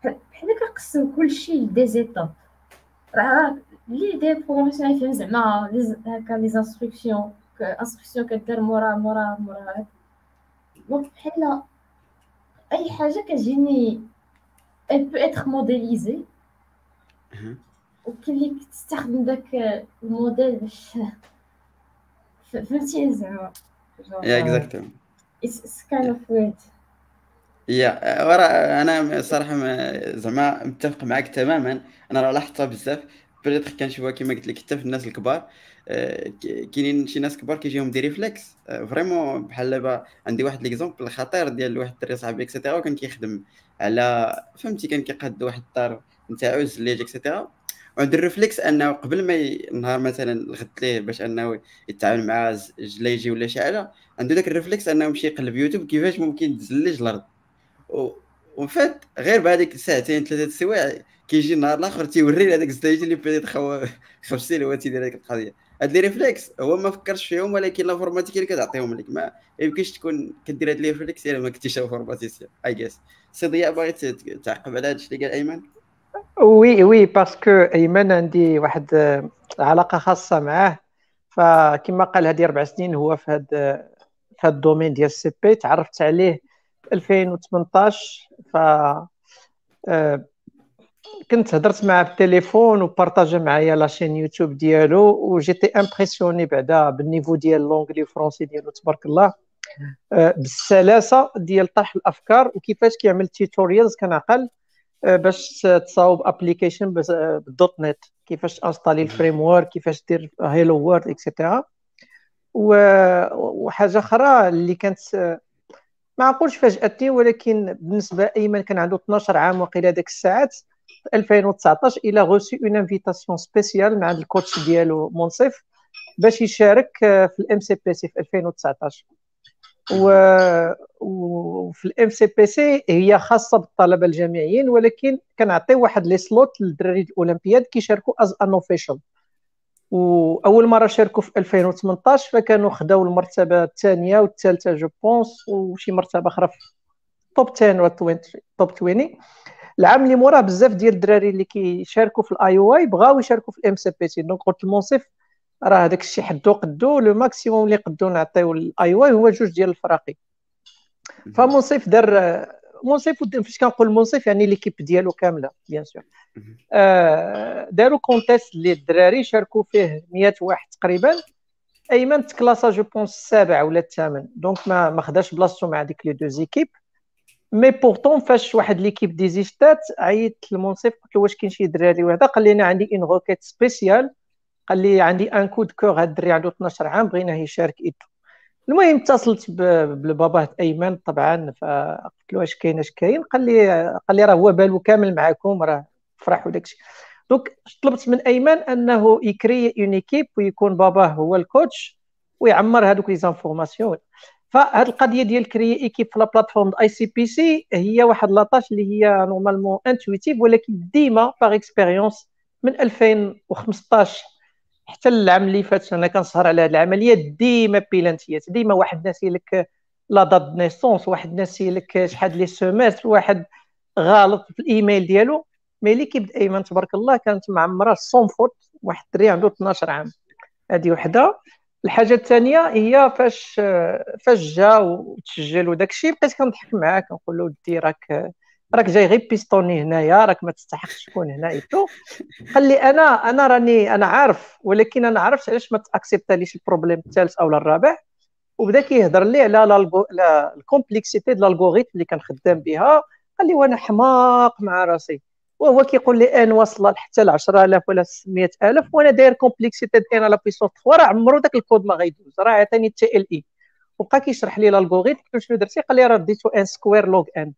بحال كنقسم كلشي ل des étapes راه لي de programmation يفهم زعما هكا les instructions instruction كدير مورا مورا مورا donc بحال اي حاجة كتجيني elle peut être modélisée وكاين تستخدم داك الموديل باش فهمتي زعما؟ yeah exactly it's kind of weird yeah ورا أنا صراحة زعما متفق معك تماما. أنا راه لاحظتها بزاف. بديت كنشوفها كما قلت لك حتى في الناس الكبار. آه، كاينين شي ناس كبار كيجيهم des réflexes vraiment بحال دابا عندي واحد l'exemple خطير ديال واحد الدري صاحبي et cetera وكان كيخدم على فهمتي كان كيقاد واحد الدار نتاعو زليج et cetera وعنده ال réflexe أنه قبل ما النهار مثلا غدا ليه باش أنه يتعامل مع زليجي ولا شي حاجة عنده داك ال réflexe أنه يمشي يقلب يوتيوب كيفاش ممكن تزلج الأرض. وفات غير بهذيك ساعتين ثلاثة السوايع كيجي النهار الآخر تيوري هذاك الزيت اللي بديت خو خرجتي له تيدير هذيك القضية. هاد لي ريفلكس هو ما فكرش فيهم ولكن لافورماتيك اللي كتعطيهم لك. ما يمكنش تكون كدير هاد لي ريفلكس إلا ما كنتيش انفورماتيسيان اي جيس سي ضياء باغي تعقب على هذا الشيء اللي قال ايمن وي وي باسكو ايمن عندي واحد آه، علاقة خاصة معاه. فكما قال هذه أربع سنين هو في هذا في هذا ال domaine ديال ال CP تعرفت عليه في 2018 ف آه، كنت هضرت معاه بالتليفون وبارطاجا معايا la chaîne YouTube ديالو و j'étais impressionné بعدا بال niveau ديال l'anglais français ديالو تبارك الله. آه، بالسلاسة ديال طرح الأفكار وكيفاش كيعمل tutorials كنعقل. باش تصاوب application بال .NET كيفاش installer ال framework كيفاش دير hello world et cetera وحاجه أخرى اللي كانت ما نقولش فاجأتني ولكن بالنسبة ايمن كان عنده 12 عام وقيله ديك الساعات في 2019 il a reçu une invitation spéciale مع ال coach ديالو منصف باش يشارك في ال MCPC في 2019 وفي ال MCPC هي خاصة بالطلبة الجامعيين ولكن كنعطي واحد les slots للدراري الأولمبياد كيشاركوا as unofficial وأول مرة شاركوا في 2018 فكانوا خداو المرتبة الثانية والثالثة je pense وشي مرتبة أخرى في top 10 و top 20 العام اللي موراه بزاف ديال الدراري اللي كيشاركوا في ال IOI بغاو يشاركوا في ال MCPC donc قلت المنصف راه هذاك الشيء حدو قدو le maximum اللي قدو نعطيو ال IOI هو جوج ديال الفراقي. فمنصف دار منصف فاش كنقول منصف يعني l'équipe ديالو كاملة bien sûr آه داروا كونتيست اللي الدراري شاركوا فيه 100 واحد تقريبا. أيمن تكلاسا جو بونس السابع ولا الثامن دونك ما ما خداش بلاصتو مع ديك لي دو زيكيب مي بورتون فاش واحد ليكيب ديزيستات عيطت للمنصف قلت له واش كاين شي دراري وهذا؟ قال لي أنا عندي اون روكيت سبيسيال قال لي عندي ان كود كور هاد الدري عنده 12 عام بغيناه يشارك ايتو. المهم اتصلت بباباه ايمن طبعا فقلت له واش كاين اش كاين؟ قال لي قال لي راه هو بالو كامل معاكم راه فرح وداكشي. donc طلبت من ايمن انه يكري une équipe ويكون باباه هو ال coach ويعمر هذوك les informations. فهاد القضية ديال كري équipe في la plateforme ICPC هي واحد la tâche اللي هي normalement intuitive ولكن ديما par expérience من 2015 حتى العام اللي فات أنا كنسهر على هذه العملية ديما بيلانتيات ديما واحد ناسي لك la date de naissance واحد ناسي لك شحال les semestres واحد غلط في الإيميل ديالو. mais l'équipe أيمن تبارك الله كانت معمرة sans faute واحد الدري عنده 12 عام. هذه وحدة. الحاجة الثانية هي فاش فاش جا وتسجل وداك الشيء بقيت كنضحك معاه كنقول له ودي راك راك جاي غير pistonné هنايا راك ما تستحقش تكون هنا et tout قال لي أنا أنا راني أنا عارف ولكن أنا عرفت علاش ما تأكسبتاليش ال problème الثالث أو الرابع. وبدا كيهضر لي على ال complexité ديال ال algorithm اللي كنخدم بها. قال لي وأنا حماق مع راسي. وهو كيقول لي n واصلة حتى ل 10000 ولا 600000 وأنا داير complexité ديال n à la puissance 3 راه عمرو داك الكود ما غيدوز راه عطاني TLE وبقى كيشرح لي ال algorithm شنو درتي؟ قال لي راه درتو n square log n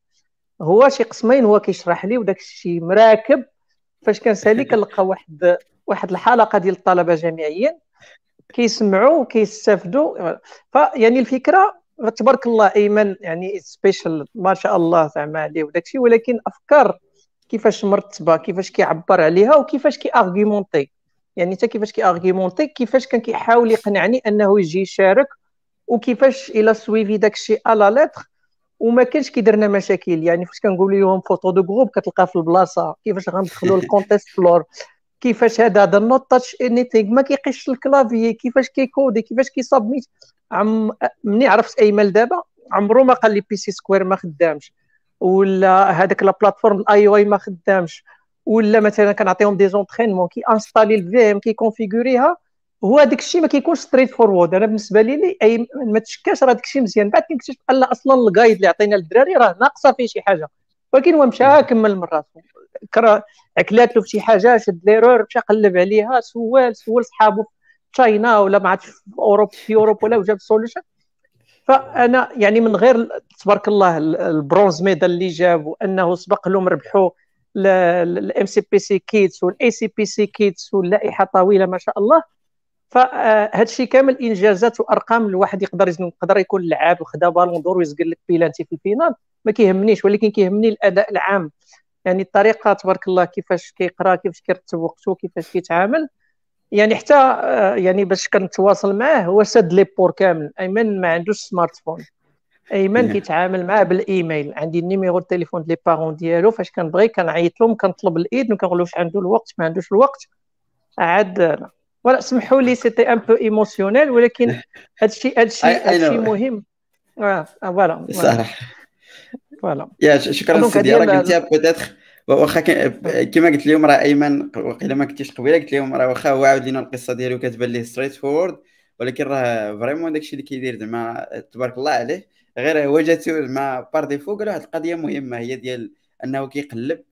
هو شي قسمين هو كيشرح لي وداك الشيء مراكب فاش كنسالي كنلقى واحد واحد الحلقة ديال الطلبة جامعيين كيسمعوا وكيستافدوا فيعني الفكرة تبارك الله ايمن يعني special ما شاء الله زعما عليه وداك الشيء ولكن أفكار كيفاش مرتبة كيفاش كيعبر عليها وكيفاش كي argumenter يعني حتى كيفاش كي argumenter كيفاش كان كيحاول يقنعني أنه يجي يشارك وكيفاش il a suivi داك الشيء à la lettre وما كانش كيدير لنا مشاكل. يعني فاش كنقول لهم photo de groupe كتلقى في البلاصة كيفاش غندخلوا ال contest floor كيفاش هذا هذا not touch anything ما كيقيش ال clavier كيفاش كي coder كيفاش كي submit. عم مني عرفت ايميل دابا؟ عمرو ما قال لي PC square ما خدامش. ولا هذاك la plateforme ال IOI ما خدامش. ولا مثلا كنعطيهم des entraînements كي installer ال VM كي configurer ها هو هذاك الشيء ما كيكونش straightforward أنا بالنسبة لي أيمن ما تشكاش راه داك الشيء مزيان. بعد كنكتشف أن أصلا ال guide اللي عطينا للدراري راه ناقصة فيه شي حاجة. ولكن هو مشى كمل من راسو عكلات له في شي حاجة شد l'erreur مشى قلب عليها سوال سول صحابه في China ولا ما عرفتش في Europe في Europe ولا وجاب solution فأنا يعني من غير تبارك الله ال bronze medal اللي جاب وانه سبق لهم ربحوا ال MCPC Kids وال ACPC Kids واللائحة طويلة ما شاء الله. فهذا الشيء كامل إنجازات وأرقام الواحد يقدر يقدر يكون لعاب وخدا Ballon d'Or ويزقل لك بيلانتي في ال finale ما كيهمنيش ولكن كيهمني الأداء العام. يعني الطريقة تبارك الله كيفاش كيقرأ كيفاش كيرتب وقته كيفاش كيتعامل. يعني حتى آه، يعني باش كنتواصل معاه هو سد لي بور كامل. أيمن ما عندوش smartphone. أيمن كيتعامل معاه بالإيميل. عندي ال numéro التليفون ديال les parents ديالو. فاش كنبغي كنعيط لهم كنطلب ال aide وكنقول له واش عنده الوقت ما عندوش الوقت. عاد voilà سمحوا لي c'était un peu émotionnel ولكن هادشي هادشي هادشي مهم. voilà صح. voilà. يا شكرا سيدي. راه قلتيها peut-être واخا كما قلت لهم راه أيمن وقيلا ما كنتيش قبيلة قلت لهم راه واخا هو عاود لنا القصة ديالو كتبان ليه straightforward ولكن راه vraiment داكشي اللي كيدير زعما تبارك الله عليه. غير هو جاتو زعما par défaut قال واحد القضية مهمة هي ديال أنه كيقلب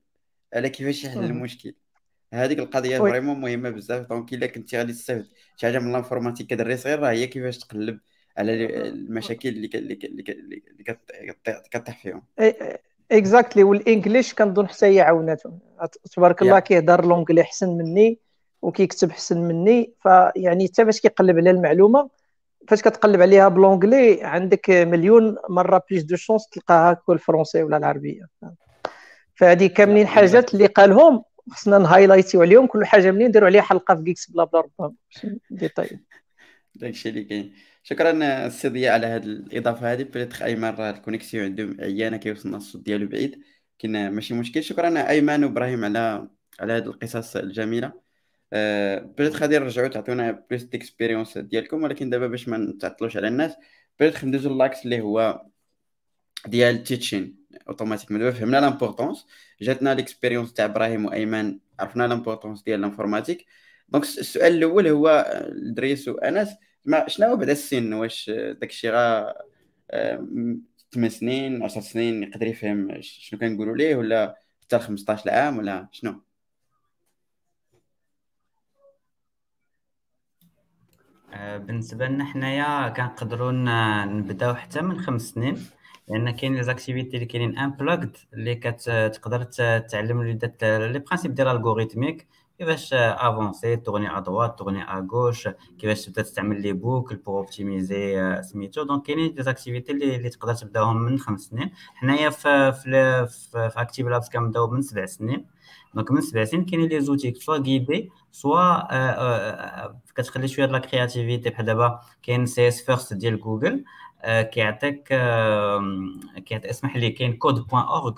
على كيفاش يحل المشكل. هذيك القضية vraiment مهمة بزاف donc إلا كنتي غادي تستافد شي حاجة من ال informatique كدري صغير راه هي كيفاش تقلب على المشاكل اللي اللي كطيح فيهم. exactly وال English كنظن حتى هي عاوناتهم تبارك الله كيهضر l'anglais أحسن مني وكيكتب أحسن مني فيعني حتى باش كيقلب على المعلومة فاش كتقلب عليها ب l'anglais عندك مليون مرة plus de chance تلقاها que le français ولا العربية. فهذه كاملين حاجات اللي قالهم. خصنا ن highlight يو عليهم كل حاجة منين نديروا عليها حلقة في Geeks Blabla ربما détail داكشي اللي كاين. شكرا السي ضياء على هذه الإضافة هذه peut-être ايمن راه ال connexion عنده عيانة كيوصلنا الصوت ديالو بعيد. كاين ماشي مشكل. شكرا ايمن وإبراهيم على على هذه القصص الجميلة. أه بليت غادي نرجعوا تعطونا plus d'expérience ديالكم ولكن دابا باش ما نتعطلوش على الناس بليت ندوزو l'axe اللي هو ديال ال teaching automatiquement دابا فهمنا l'importance جاتنا l'expérience تاع إبراهيم وايمن عرفنا l'importance ديال ال informatique donc السؤال الأول هو لدريس وأنس ما شنو هو بعدا السن؟ واش داكشي غا 8 سنين 10 سنين يقدر يفهم شنو كنقولوا ليه؟ ولا حتى 15 عام ولا شنو؟ آه، بالنسبة لنا حنايا كنقدروا نبداو حتى من خمس سنين. لأن كاين les activités اللي كاينين unplugged اللي كتقدر تعلم les principes ديال ال algorithmique كيفاش avancer tourner à droite tourner à gauche كيفاش تبدا تستعمل les boucles pour optimiser سميتو. donc كاينين des activités اللي, اللي تقدر تبداهم من خمس سنين. حنايا في في في, Active Labs كنبداو من سبع سنين. donc من سبع سنين كاينين les outils soit guidés soit كتخلي شوية la créativité بحال دابا كاين CS First ديال جوجل كيعطيك كيعطي اسمح لي كاين code point org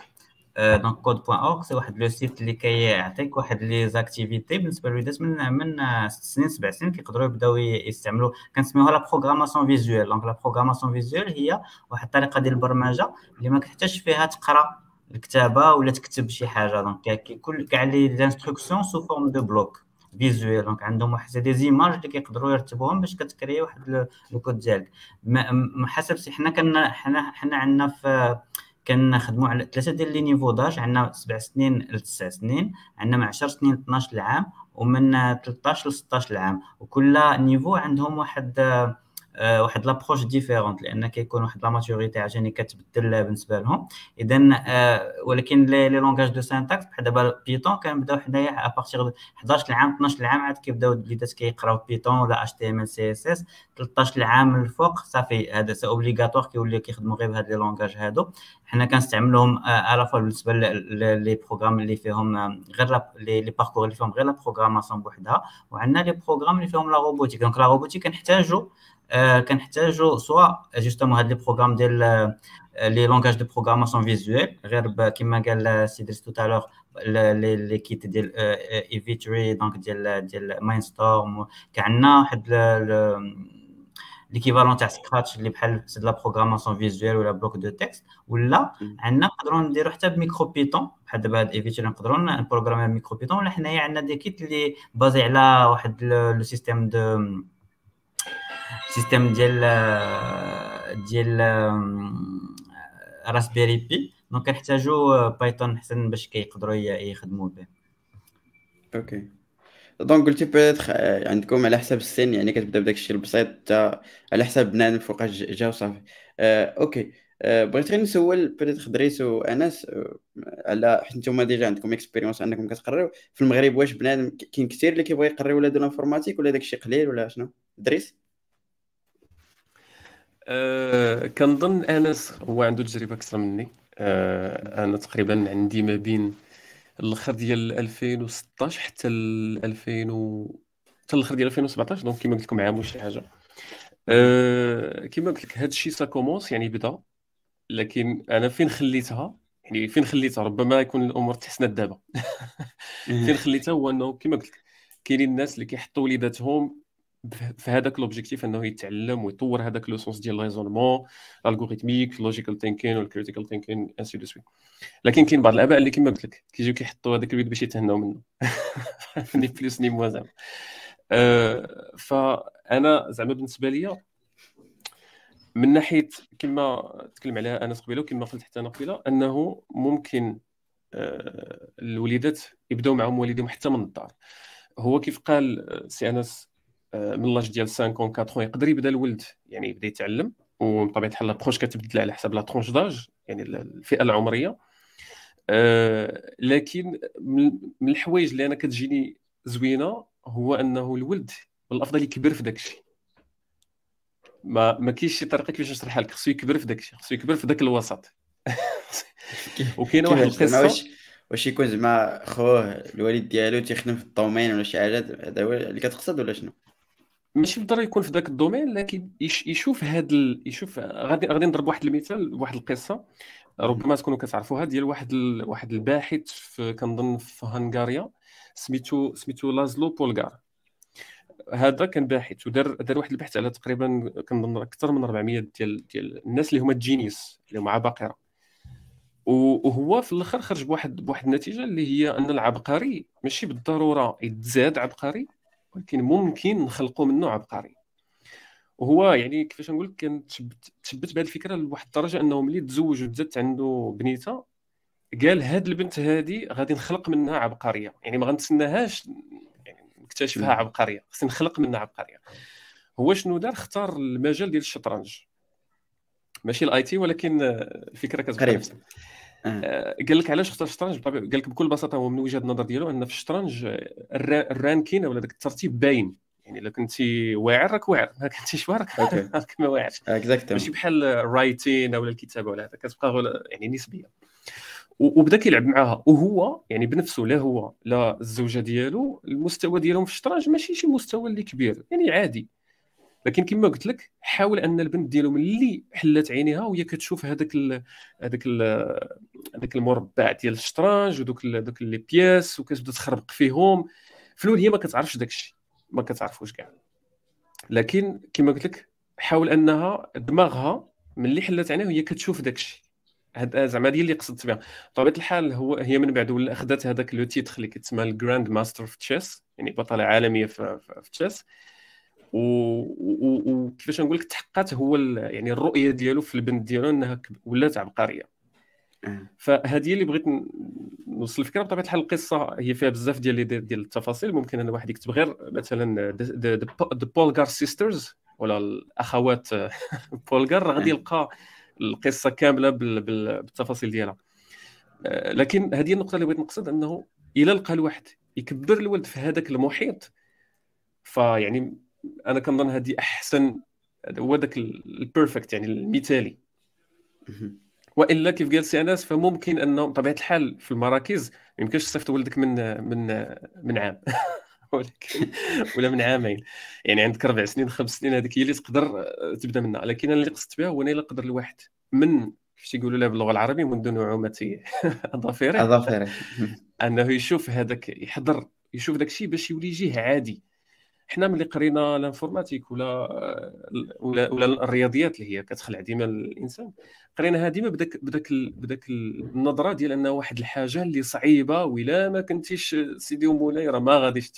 donc code point org c'est واحد le site اللي كيعطيك واحد les activités بالنسبة للوليدات من من ست سنين سبع سنين كيقدروا يبداو يستعملوا. كنسميوها la programmation visuelle donc la programmation visuelle هي واحد الطريقة ديال البرمجة اللي ما كتحتاجش فيها تقرا الكتابة ولا تكتب شي حاجة. donc كل كاع les instructions sous forme de blocs visuel donc عندهم واحد des images اللي كيقدروا يرتبوهم باش كتكري واحد le code ديالك حسب حنا كنا حنا حنا عندنا في كنخدموا على ثلاثة ديال les niveaux d'âge عندنا سبع سنين ل تسع سنين عندنا من 10 سنين ل 12 عام ومن 13 ل 16 عام وكل niveau عندهم واحد واحد l'approche différente لأن كيكون واحد la maturité عاوتاني كتبدل بالنسبة لهم. اذا آه، ولكن les langages de syntaxe بحال دابا Python كنبداو حنايا à partir 11 عام 12 عام عاد كيبداو الوليدات كيقراو Python ولا اتش تي ام ال سي اس اس 13 عام الفوق صافي هذا c'est obligatoire كيوليو كيخدموا غير بهاد les langages هادو. حنا كنستعملوهم على فوا بالنسبة les programmes اللي فيهم غير les parcours اللي فيهم غير la programmation بوحدها. وعندنا les programmes اللي فيهم la robotique donc la robotique كنحتاجو آه، كنحتاجوا soit justement هاد les programmes ديال les langages de programmation visuelle غير كيما قال سي دريس tout à l'heure les kits ديال EV3 donc ديال ديال Mindstorms كعندنا واحد l'équivalent تاع Scratch اللي بحال c'est la programmation visuelle ولا blocs de texte ولا عندنا نقدروا نديروا حتى ب MicroPython بحال دابا هاد EV3 نقدروا نبروغرامي ب MicroPython ولا حنايا عندنا des kits اللي basés على واحد le système de système ديال ديال Raspberry Pi donc كنحتاجو Python حسن باش كيقدروا يخدموا به. أوكي donc قلتي peut-être عندكم على حسب السن يعني كتبدا بداك الشيء البسيط حتى على حسب بنادم فوقاش جا وصافي. أوكي بغيت غير نسول peut-être دريس وأنس آه، على حيت نتوما déjà عندكم expérience أنكم كتقريو. في المغرب واش بنادم كاين كثير اللي كيبغي يقري ولادو ال informatique ولا داك الشيء قليل ولا شنو؟ دريس؟ أه كنظن آنس هو عنده تجربة أكثر مني. أه أنا تقريبا عندي ما بين الأخر ديال 2016 حتى ل 2000 و... حتى الأخر ديال 2017 donc كما قلت لكم عام وشي حاجة. أه كما قلت لك هذا الشيء ça commence يعني بدا لكن أنا فين خليتها؟ يعني فين خليتها؟ ربما يكون الأمور تحسنت دابا. فين خليتها؟ هو إنه كما قلت لك كاينين الناس اللي كيحطوا وليداتهم في هذاك l'objectif إنه يتعلم ويطور هذاك le sens ديال ال raisonnement ال algorithmique logical thinking وال critical thinking ainsi de suite. لكن كاين بعض الآباء اللي كما قلت لك كيجيو كيحطوا هذاك البيت باش يتهناو منه. ni plus ni moins زعما فانا زعما بالنسبة ليا من ناحية كما تكلم عليها أنس قبيلة وكما قلت حتى أنا قبيلة أنه ممكن أه الوليدات يبداو معهم والديهم حتى من الدار. هو كيف قال سي أنس آه، من l'âge ديال 5 ans 4 يقدر يبدا الولد. يعني يبدا يتعلم وبطبيعة الحال l'approche كتبدل على حسب la tranche d'âge يعني الفئة العمرية. أه لكن من الحوايج اللي أنا كتجيني زوينة هو أنه الولد بالأفضل يكبر في داك الشيء ما ما كاينش شي طريقة كيفاش نشرحها لك. خصو يكبر في داك الشيء خصو يكبر في داك الوسط. وكاينة واحد القصة. واش يكون زعما خوه الوالد ديالو تيخدم في ال domaine ولا شي حاجة هذا هو اللي كتقصد ولا شنو؟ ماشي بالضروره يكون في ذاك ال domaine لكن يشوف هاد ال... يشوف غادي غادي نضرب واحد المثال واحد القصة. ربما تكونوا كتعرفوها ديال واحد ال... واحد الباحث في كنظن في هنغاريا سميتو سميتو لازلو بولغار. هذا كان باحث ودار دار واحد البحث على تقريبا كنظن أكثر من 400 ديال ديال الناس اللي هما ال genius اللي هما عباقره وهو في الآخر خرج بواحد بواحد النتيجة اللي هي أن العبقري ماشي بالضرورة يتزاد عبقري ولكن ممكن نخلقوا منه عبقري. وهو يعني كيفاش نقول لك كان تشبت بهذه الفكرة لواحد الدرجة أنه ملي تزوج وتزادت عنده بنيته قال هاد البنت هذه غادي نخلق منها عبقرية. يعني ما غنتسناهاش يعني نكتشفها عبقرية خصني نخلق منها عبقرية. هو شنو دار؟ اختار المجال ديال الشطرنج. ماشي ال IT ولكن الفكرة كتبقى. قال لك علاش اختار الشطرنج قال لك بكل بساطة هو من وجهة النظر ديالو أن في الشطرنج ال ranking ولا داك الترتيب باين. يعني إلا كنتي واعر راك واعر ما كنتيش واعر راك ما واعرش. ماشي بحال ال writing ولا الكتابة ولا هذا كتبقى يعني نسبية. وبدا كيلعب معاها. وهو يعني بنفسه لا هو لا الزوجة ديالو المستوى ديالهم في الشطرنج ماشي شي مستوى اللي كبير يعني عادي. لكن كما قلت لك حاول أن البنت ديالو ملي حلات عينيها وهي كتشوف هذاك هذاك هذاك المربع ديال الشطرنج ودوك دوك les pièces وكتبدا تخربق فيهم. في الأول هي ما كتعرفش داك الشيء ما كتعرفوش كاع. لكن كما قلت لك حاول أنها دماغها ملي حلات عينيها وهي كتشوف داك الشيء. هذا زعما هذه اللي قصدت بها. بطبيعة الحال هو هي من بعد ولا أخذت هذاك le titre اللي كيتسمى ال grand master في chess يعني بطلة عالمية في, في chess وكيفاش نقول لك تحققت هو يعني الرؤية ديالو في البنت ديالو إنها ولات عبقرية. آه. فهذه اللي بغيت نوصل الفكرة. بطبيعة الحال القصة هي فيها بزاف ديال ديال التفاصيل. ممكن أن واحد يكتب غير مثلا the Polgár sisters ولا الأخوات بولغار غادي يلقى القصة كاملة بالتفاصيل ديالها. آه، لكن هذه النقطة اللي بغيت نقصد إنه إلى لقى الواحد يكبر الولد في هذاك المحيط فيعني أنا كنظن هذه أحسن هو ذاك ال perfect يعني المثالي. وإلا كيف قال سي أنس فممكن أنه بطبيعة الحال في المراكز ما يمكنش تصيفط ولدك من من من عام. ولكن ولا من عامين. يعني عندك أربع سنين خمس سنين هذيك هي اللي تقدر تبدأ منها. لكن أنا اللي قصدت بها هو أنا قدر الواحد من كيفاش تيقولوا لها باللغة العربية منذ نعومة أظافره. أظافره. أنه يشوف هذاك يحضر يشوف داك الشيء باش يولي يجيه عادي. حنا ملي قرينا ال informatique ولا ولا, ولا الرياضيات اللي هي كتخلع ديما الإنسان قريناها ديما بداك بداك بداك النظرة ديال ان واحد الحاجة اللي صعيبة ولا ما كنتيش سيدي ومولاي راه ما غاديش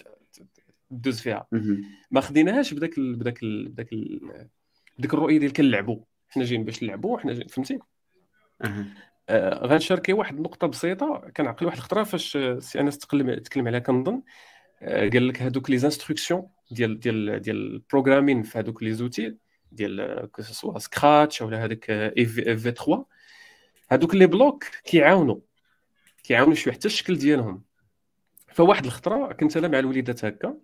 دوز فيها. ما خديناهاش بداك بداك بداك بداك الرؤية ديال كنلعبوا حنا جايين باش نلعبوا حنا جايين فهمتي؟ آه غنشارك واحد النقطة بسيطة. كنعقل واحد الخطرة فاش سي أنس تكلم تكلم عليها كنظن. آه قال لك هذوك les instructions ديال ديال ديال ال programming في هذوك les outils ديال que ce soit Scratch ولا هذاك EV3 هذوك les blocs كيعاونوا كيعاونوا شوية حتى الشكل ديالهم. فواحد الخطرة كنت أنا مع الوليدات هكا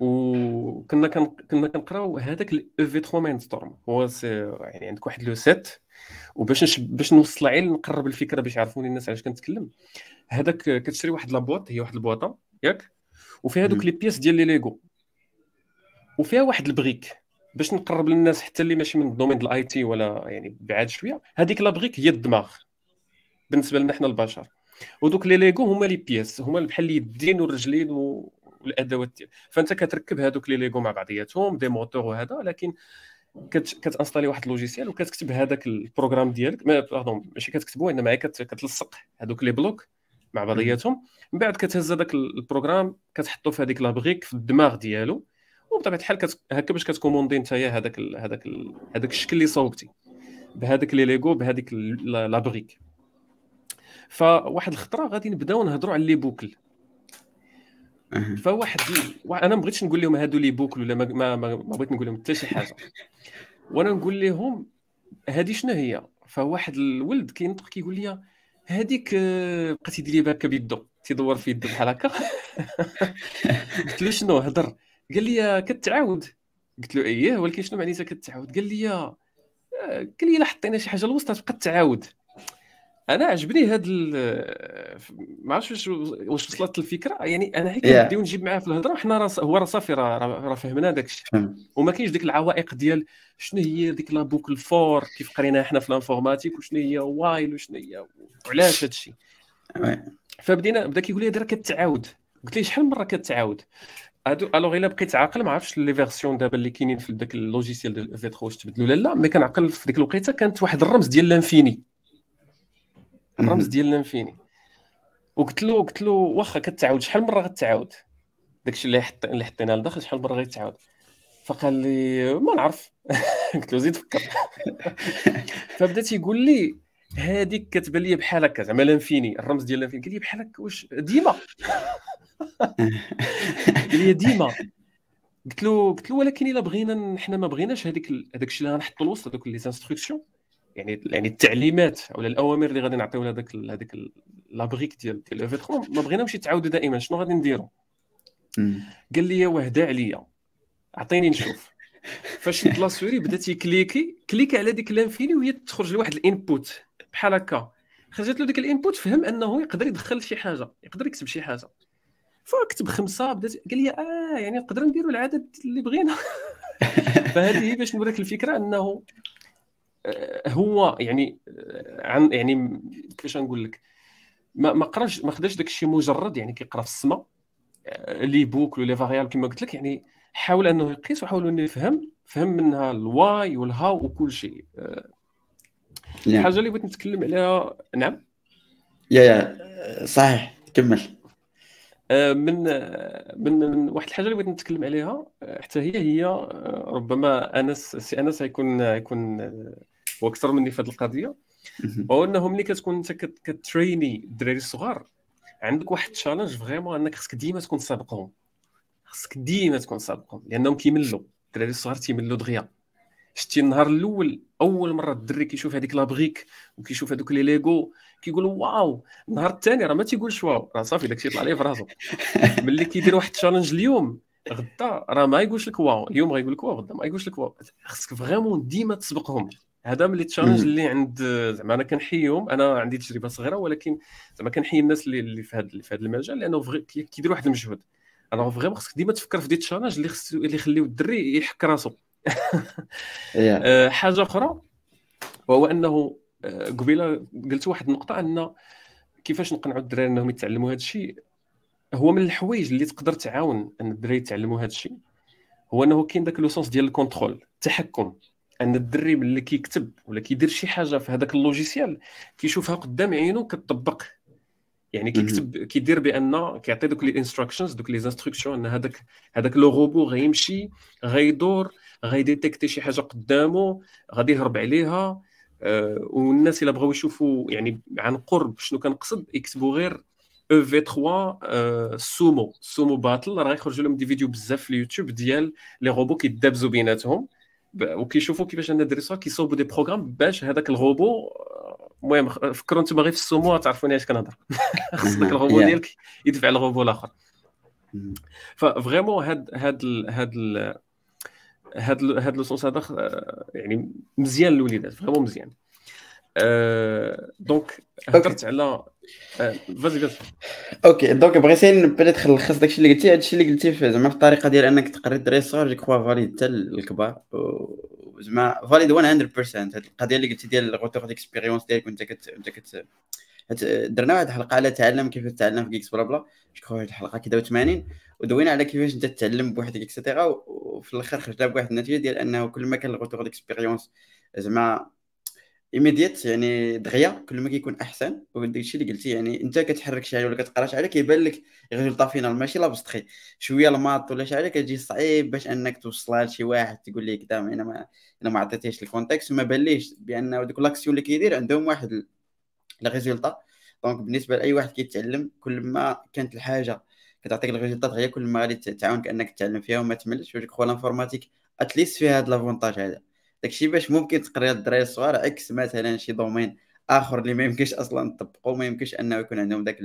وكنا كنا كنقراو هذاك ال EV3 Mindstorms هو يعني عندك واحد le set وباش نش... باش نوصل عين نقرب الفكرة باش يعرفوني الناس علاش كنتكلم. هذاك كتشري واحد la boîte هي واحد البواطة ياك؟ وفيها دوك les pièces ديال les Lego. وفيها واحد ال brique باش نقرب للناس حتى اللي ماشي من ال domaine ديال ال IT ولا يعني بعاد شوية. هذيك la brique هي الدماغ بالنسبة لنا حنا البشر. ودوك les Lego هما les pièces هما بحال اليدين والرجلين والأدوات ديال. فأنت كتركب هذوك les Lego مع بعضياتهم des moteurs وهذا لكن كتانستالي واحد ال logiciel وكتكتب هذاك ال programme ديالك. mais pardon ماشي كتكتبو إنما كتلصق هذوك les blocs مع بعضياتهم. من بعد كتهز هذاك ال programme كتحطو في هذيك la brique في الدماغ ديالو. وبطبيعة الحال. هكا باش كتكوموندي انت هذاك. هذاك. هذاك الشكل اللي صوبتي بهذاك les Lego بهذيك la brique فواحد الخطرة غادي نبداو نهضروا على les boucles فواحد أنا ما بغيتش نقول لهم هادو les boucles ولا ما ما, ما بغيت نقول لهم حتى شي حاجة وأنا نقول لهم هذه شنو هي فواحد الولد كينطق كيقول لي هذيك آه، بقى تيدير لي هكا بيدو تيدور في يدو بحال هكا قلت له شنو هضر قال لي كتعاود. قلت له اييه ولكن شنو معنيتها كتعاود؟ قال لي آه، قال لي إلا حطينا شي حاجة الوسط تبقى تعاود. أنا عجبني هاد ما عرفتش واش واش وصلت الفكرة. يعني أنا هيك Yeah. نبداو نجيب معاه في الهضرة وحنا راه هو راه صافي راه فهمنا داك الشيء وما كاينش ديك العوائق ديال شنو هي ديك la boucle for كيف قريناها حنا في ال informatique وشنو هي while وشنو هي وعلاش هاد الشيء. فبدينا بدا كيقول لي راه كتعاود. قلت ليه شحال من مرة كتعاود؟ هادو alors إلا بقيت عاقل ما عرفتش les versions دابا اللي كاينين في داك ال logiciel ديال EV3 واش تبدلوا ولا لا mais كنعقل في ديك الوقيته كانت واحد الرمز ديال l'infini الرمز ديال l'infini وقلت له قلت له واخا كتعاود شحال مرة غتعاود؟ داكشي اللي حط اللي حطينا لداخل شحال مرة غيتعاود. فقال لي ما نعرف. قلت له زيد فكر. فبدا تيقول لي هذيك كتبان لي بحال هكا زعما l'infini الرمز ديال l'infini قال لي بحال هكا واش؟ ديما. قال لي ديما. قلت له قلت له ولكن الا بغينا حنا ما بغيناش هذيك هذاك الشيء اللي غنحطوا الوسط هذوك les instructions يعني يعني التعليمات ولا الأوامر اللي غادي نعطيو لهذاك هذاك la brique ديال ديال 3 ما بغيناهمش يتعاودوا دائما. شنو غادي نديروا. قال لي وهدا عليا. عطيني نشوف. فاش شد la souris بدا تيكليكي clic على ديك l'infini وهي تخرج له واحد ال input. بحال هكا. خرجت له ديك ال input فهم أنه يقدر يدخل شي حاجة يقدر يكتب شي حاجة. فكتب خمسه بدات قال لي آه يعني نقدر نديروا العدد اللي بغينا. فهذه هي باش نقول لك الفكرة إنه آه، هو يعني آه، عن يعني كيفاش نقول لك ما ما قراش ما خداش داك الشيء مجرد يعني كيقرا في السماء آه، les boucles و les variables كما قلت لك يعني حاول أنه يقيس وحاول أنه يفهم فهم منها ال why وال how وكل شيء. الحاجة اللي بغيت نتكلم عليها نعم؟ يا يا صحيح كمل. من آه، من من واحد الحاجة اللي بغيت نتكلم عليها آه، حتى هي هي آه، ربما أنس سي أنس هيكون آه، هو أكثر مني في هذه القضية. هو إنه ملي كتكون أنت كت- كتريني الدراري الصغار عندك واحد ال challenge vraiment أنك خصك ديما تكون سابقهم. خصك ديما تكون سابقهم لأنهم كيملوا. الدراري الصغار تيملوا دغيا. شتي النهار الأول أول مرة الدري كيشوف هذيك la brique وكيشوف هذوك les Lego كيقول wow النهار الثاني راه ما تيقولش wow. راه صافي داكشي طلع ليه في راسو ملي كيدير واحد ال challenge اليوم غدا راه ما يقولش لك wow. اليوم غيقول لك wow غدا ما يقولش لك wow. خصك vraiment ديما تسبقهم. هذا من les challenges مم. اللي عند زعما أنا كنحيهم أنا عندي تجربة صغيرة ولكن زعما كنحيي الناس اللي اللي في هذا في هذا المجال لأنه كيدير واحد المجهود. أنا vraiment خصك ديما تفكر في des challenges اللي خصو اللي يخليو الدري يحك راسو. آه، حاجة أخرى وهو أنه قبيلة قلت واحد النقطة أن كيفاش نقنعوا الدراري أنهم يتعلموا هذا الشيء؟ هو من الحوايج اللي تقدر تعاون أن الدراري يتعلموا هذا الشيء هو أنه كاين داك le sens ديال ال contrôle التحكم. أن الدري ملي كيكتب ولا كيدير شي حاجة في هذاك ال logiciel كيشوفها قدام عينه كتطبق. يعني كيكتب كيدير بأن كيعطي دوك les instructions دوك les instructions أن هذاك هذاك le robot غيمشي غيدور غيديتيكتي شي حاجة قدامه غادي يهرب عليها. والناس إلا بغاو يشوفوا يعني عن قرب شنو كنقصد يكتبوا غير أو في 3 آه، sumo sumo battle راه يخرجوا لهم des vidéos بزاف في اليوتيوب ديال لي روبو كيدابزوا بيناتهم. وكيشوفوا كيفاش ان الدري صغار كيصوبوا des programmes باش هذاك الروبو آه، المهم فكروا أنتم غير في السومو تعرفوني اش كنهضر. خص داك الروبو. ديالك يدفع الروبو الآخر. ف vraiment هاد هاد هاد هاد هاد le sens هذا يعني مزيان للوليدات vraiment مزيان. آه، donc هضرت على آه، vas-y vas-y. okay donc بغيتي بدات نلخص داكشي اللي قلتي. هادشي اللي قلتي في زعما في الطريقة ديال أنك تقري الدراري الصغار je crois valide حتى الكبار زعما valide 100% هاد القضية اللي قلتي ديال ال retour d'expérience ديالك وانت كت انت كت درنا واحد الحلقة على تعلم كيف تتعلم في GeeksBlabla. crois واحد الحلقة كذا 80 ودوينا على كيفاش أنت تتعلم بوحدك et cetera وفي الآخر خرجنا بواحد النتيجة ديال أنه كل ما كان ال retour d'expérience زعما immédiat يعني دغيا كل ما كيكون أحسن. وداك الشيء اللي قلتي يعني أنت كتحرك شي حاجة ولا كتقرا شي حاجة كيبان لك résultat final ماشي l'abstrait شوية ال maths ولا شي حاجة كتجي صعيب باش أنك توصلها لشي واحد تقول ليه قدام أنا ما أنا ما عطيتيش ال contexte وما باليش بان دوك l'action اللي كيدير عندهم واحد ال- ال résultat donc بالنسبة لأي واحد كيتعلم كل ما كانت الحاجة كتعطيك ال résultat دغيا كل ما غادي تعاونك أنك تتعلم فيها وما تملش. وديك خو ال informatique at least فيها هاد l'avantage هذا. داكشي باش ممكن تقري الدراري الصغار عكس مثلا شي domaine آخر اللي ما يمكنش أصلا تطبقوا ما يمكنش أنه يكون عندهم داك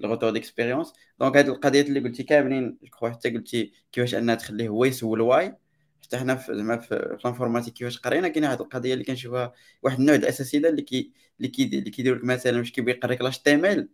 ال retour d'expérience donc هاد القضيات اللي قلتي كاملين je حتى قلتي كيفاش أنها تخليه هو يسول واي حتى حنا في زعما في ال informatique كيفاش قرينا كاينة واحد القضية اللي كنشوفها واحد النوع ديال الاساسيات اللي كي اللي كي اللي كيديروا لك مثلا واش كيبغي يقريك l'HTML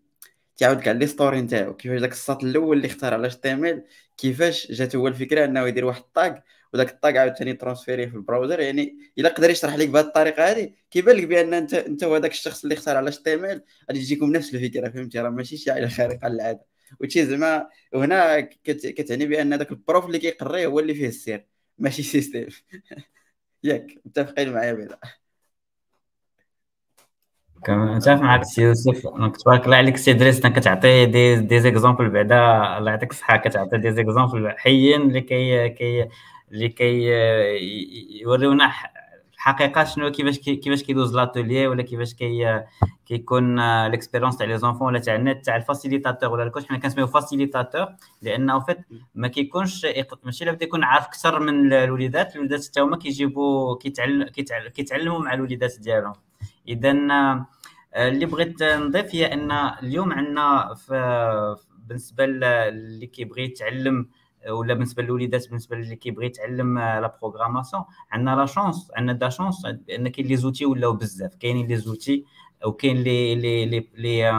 تعاود كاع l'histoire نتاعو. كيفاش داك الساط الأول اللي اختار على تي ام ال كيفاش جات هو الفكرة أنه يدير واحد ال tag وداك ال tag عاوتاني transféré في ال browser. يعني إلا قدر يشرح لك بهذه الطريقة هذه كيبان لك بأن أنت أنت وهذاك الشخص اللي اختار على تي ام ال غادي تجيكم نفس الفكرة فهمتي؟ راه ماشي شي حاجة خارقه للعاده وشي زعما وهنا كتعني بأن هذاك ال prof اللي كيقري هو اللي فيه السير. ماشي système ياك متفقين معايا بعدا كنتفق معاك سي يوسف تبارك الله عليك سي دريس كتعطي des des exemples بعدا الله يعطيك الصحة كتعطي دي زيكزامبل حيين اللي كي كي اللي كي يوريونا الحقيقة شنو كيفاش كيفاش كيدوز l'atelier ولا كيفاش كي كيكون l'expérience تاع les enfants ولا تاع النت تاع ال facilitateur ولا ال coach حنا كنسميو facilitateur لأن en fait ما كيكونش ماشي لابد يكون عارف أكثر من الوليدات الوليدات حتى هما كيجيبوا كيتعلم كيتعلموا مع الوليدات ديالهم اذا اللي بغيت نضيف هي ان اليوم عندنا بالنسبة اللي كيبغي يتعلم ولا بالنسبة للوليدات بالنسبة اللي كيبغي يتعلم la programmation عندنا la chance عندنا la chance بأن كاين les outils ولاو بزاف. كاينين les outils وكاين لي لي لي لي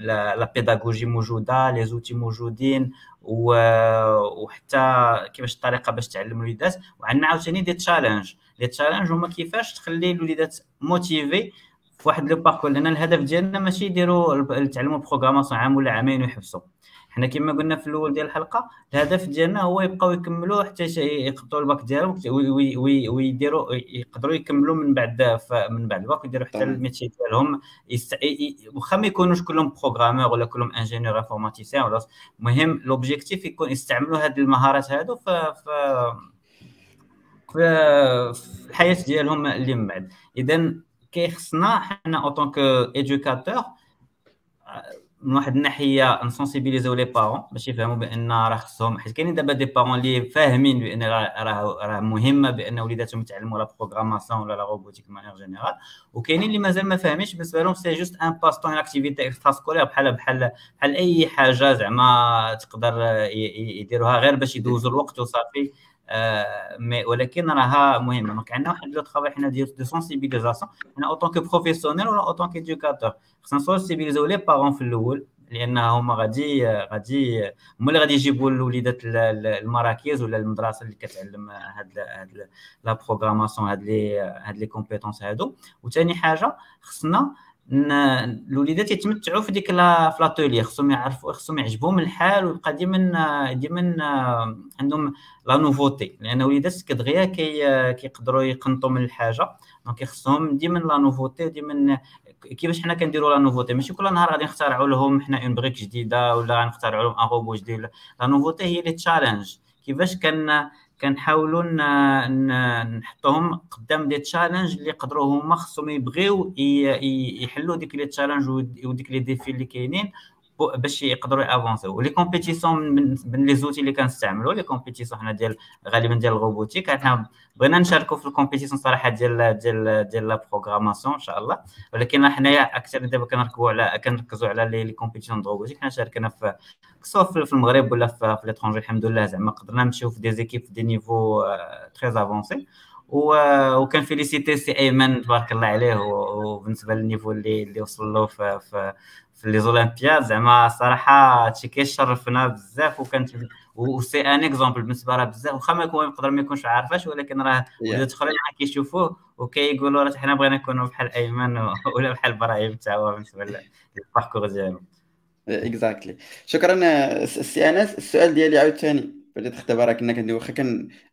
لا بيداغوجي موجودة les outils موجودين وحتى كيفاش الطريقة باش تعلم الوليدات. وعندنا عاوتاني des challenges les challenges هما كيفاش تخلي الوليدات motivés في واحد le parcours لأن الهدف ديالنا ماشي يديروا يتعلموا programmation عام ولا عامين ويحبسوا. حنا كما قلنا في الأول ديال الحلقة الهدف ديالنا هو يبقاو يكملوا حتى يقطعوا الباك ديالهم ويديروا يقدروا يكملوا من بعد من بعد الباك ويديروا حتى ال métier ديالهم. واخا ما يكونوش كلهم programmeurs ولا كلهم ingénieurs informaticiens ولا المهم l'objectif يكون يستعملوا هذه المهارات هادو في في الحياة ديالهم اللي من بعد. اذا كيخصنا حنا en tant que éducateur من واحد الناحية نسونسيبيليزيو les parents باش يفهموا بأن راه خصهم حيت كاينين دابا des parents اللي فاهمين بأن راه راه مهمه بأن وليداتهم يتعلموا la programmation ولا la robotique manière générale وكاينين اللي مازال ما فاهمينش بالنسبة لهم c'est juste un passe-temps activité extrascolaire بحال بحال بحال أي حاجة زعما تقدر يديروها غير باش يدوزوا الوقت وصافي. mais ولكن راها مهمه donc عندنا واحد le travail حنا ديال de sensibilisation حنا en tant que professionnels ولا en tant que éducateur خصنا نسونسيبيليزيو les parents في الأول لأن هما غادي غادي هما اللي غادي يجيبوا الوليدات المراكز ولا المدرسة اللي كتعلم هاد هاد la programmation هاد les هاد les compétences هادو. وثاني حاجة خصنا الوليدات يتمتعوا في ديك la في l'atelier خصهم يعرفوا خصهم يعجبهم الحال ويبقى ديما ديما عندهم la nouveauté. لأن الوليدات كدغيا كي كيقدروا يقنطوا من الحاجة. donc خصهم ديما la nouveauté وديما كيفاش حنا كنديروا la nouveauté؟ ماشي كل نهار غادي نخترعوا لهم حنا une brique جديدة ولا غنخترعوا لهم un robot جديد. la nouveauté هي les challenges كيفاش كان كنحاولوا نحطوهم قدام des challenges اللي يقدروا هما خصهم يبغيو يحلوا ديك les challenges وديك les défis اللي كاينين. باش يقدروا يافونسيو. les compétitions من les outils اللي كنستعملوا les compétitions حنا ديال غالبا ديال la robotique. حنا بغينا نشاركوا في ال compétition صراحة ديال ديال ديال la programmation إن شاء الله. ولكن حنايا أكثر دابا كنركبوا على كنركزوا على les compétitions robotiques حنا شاركنا في سواء في المغرب ولا في l'étranger الحمد لله. زعما قدرنا نمشيو في des équipes في des niveaux très avancés. وكان félicité سي ايمن تبارك الله عليه وبالنسبة لل niveau اللي اللي وصل له في, في في les olympiades زعما الصراحه هادشي كيشرفنا بزاف وكانت و c'est un exemple بالنسبة راه بزاف واخا ما يكون يقدر ما يكونش عارفاش ولكن راه ولاد أخرين كيشوفوه وكيقولوا راه حنا بغينا نكونوا بحال ايمن ولا بحال إبراهيم حتى هو بالنسبة لل parcours ديالو. exactly شكرا سي أنس السؤال ديالي عاوتاني. بديت دابا كنا كندير واخا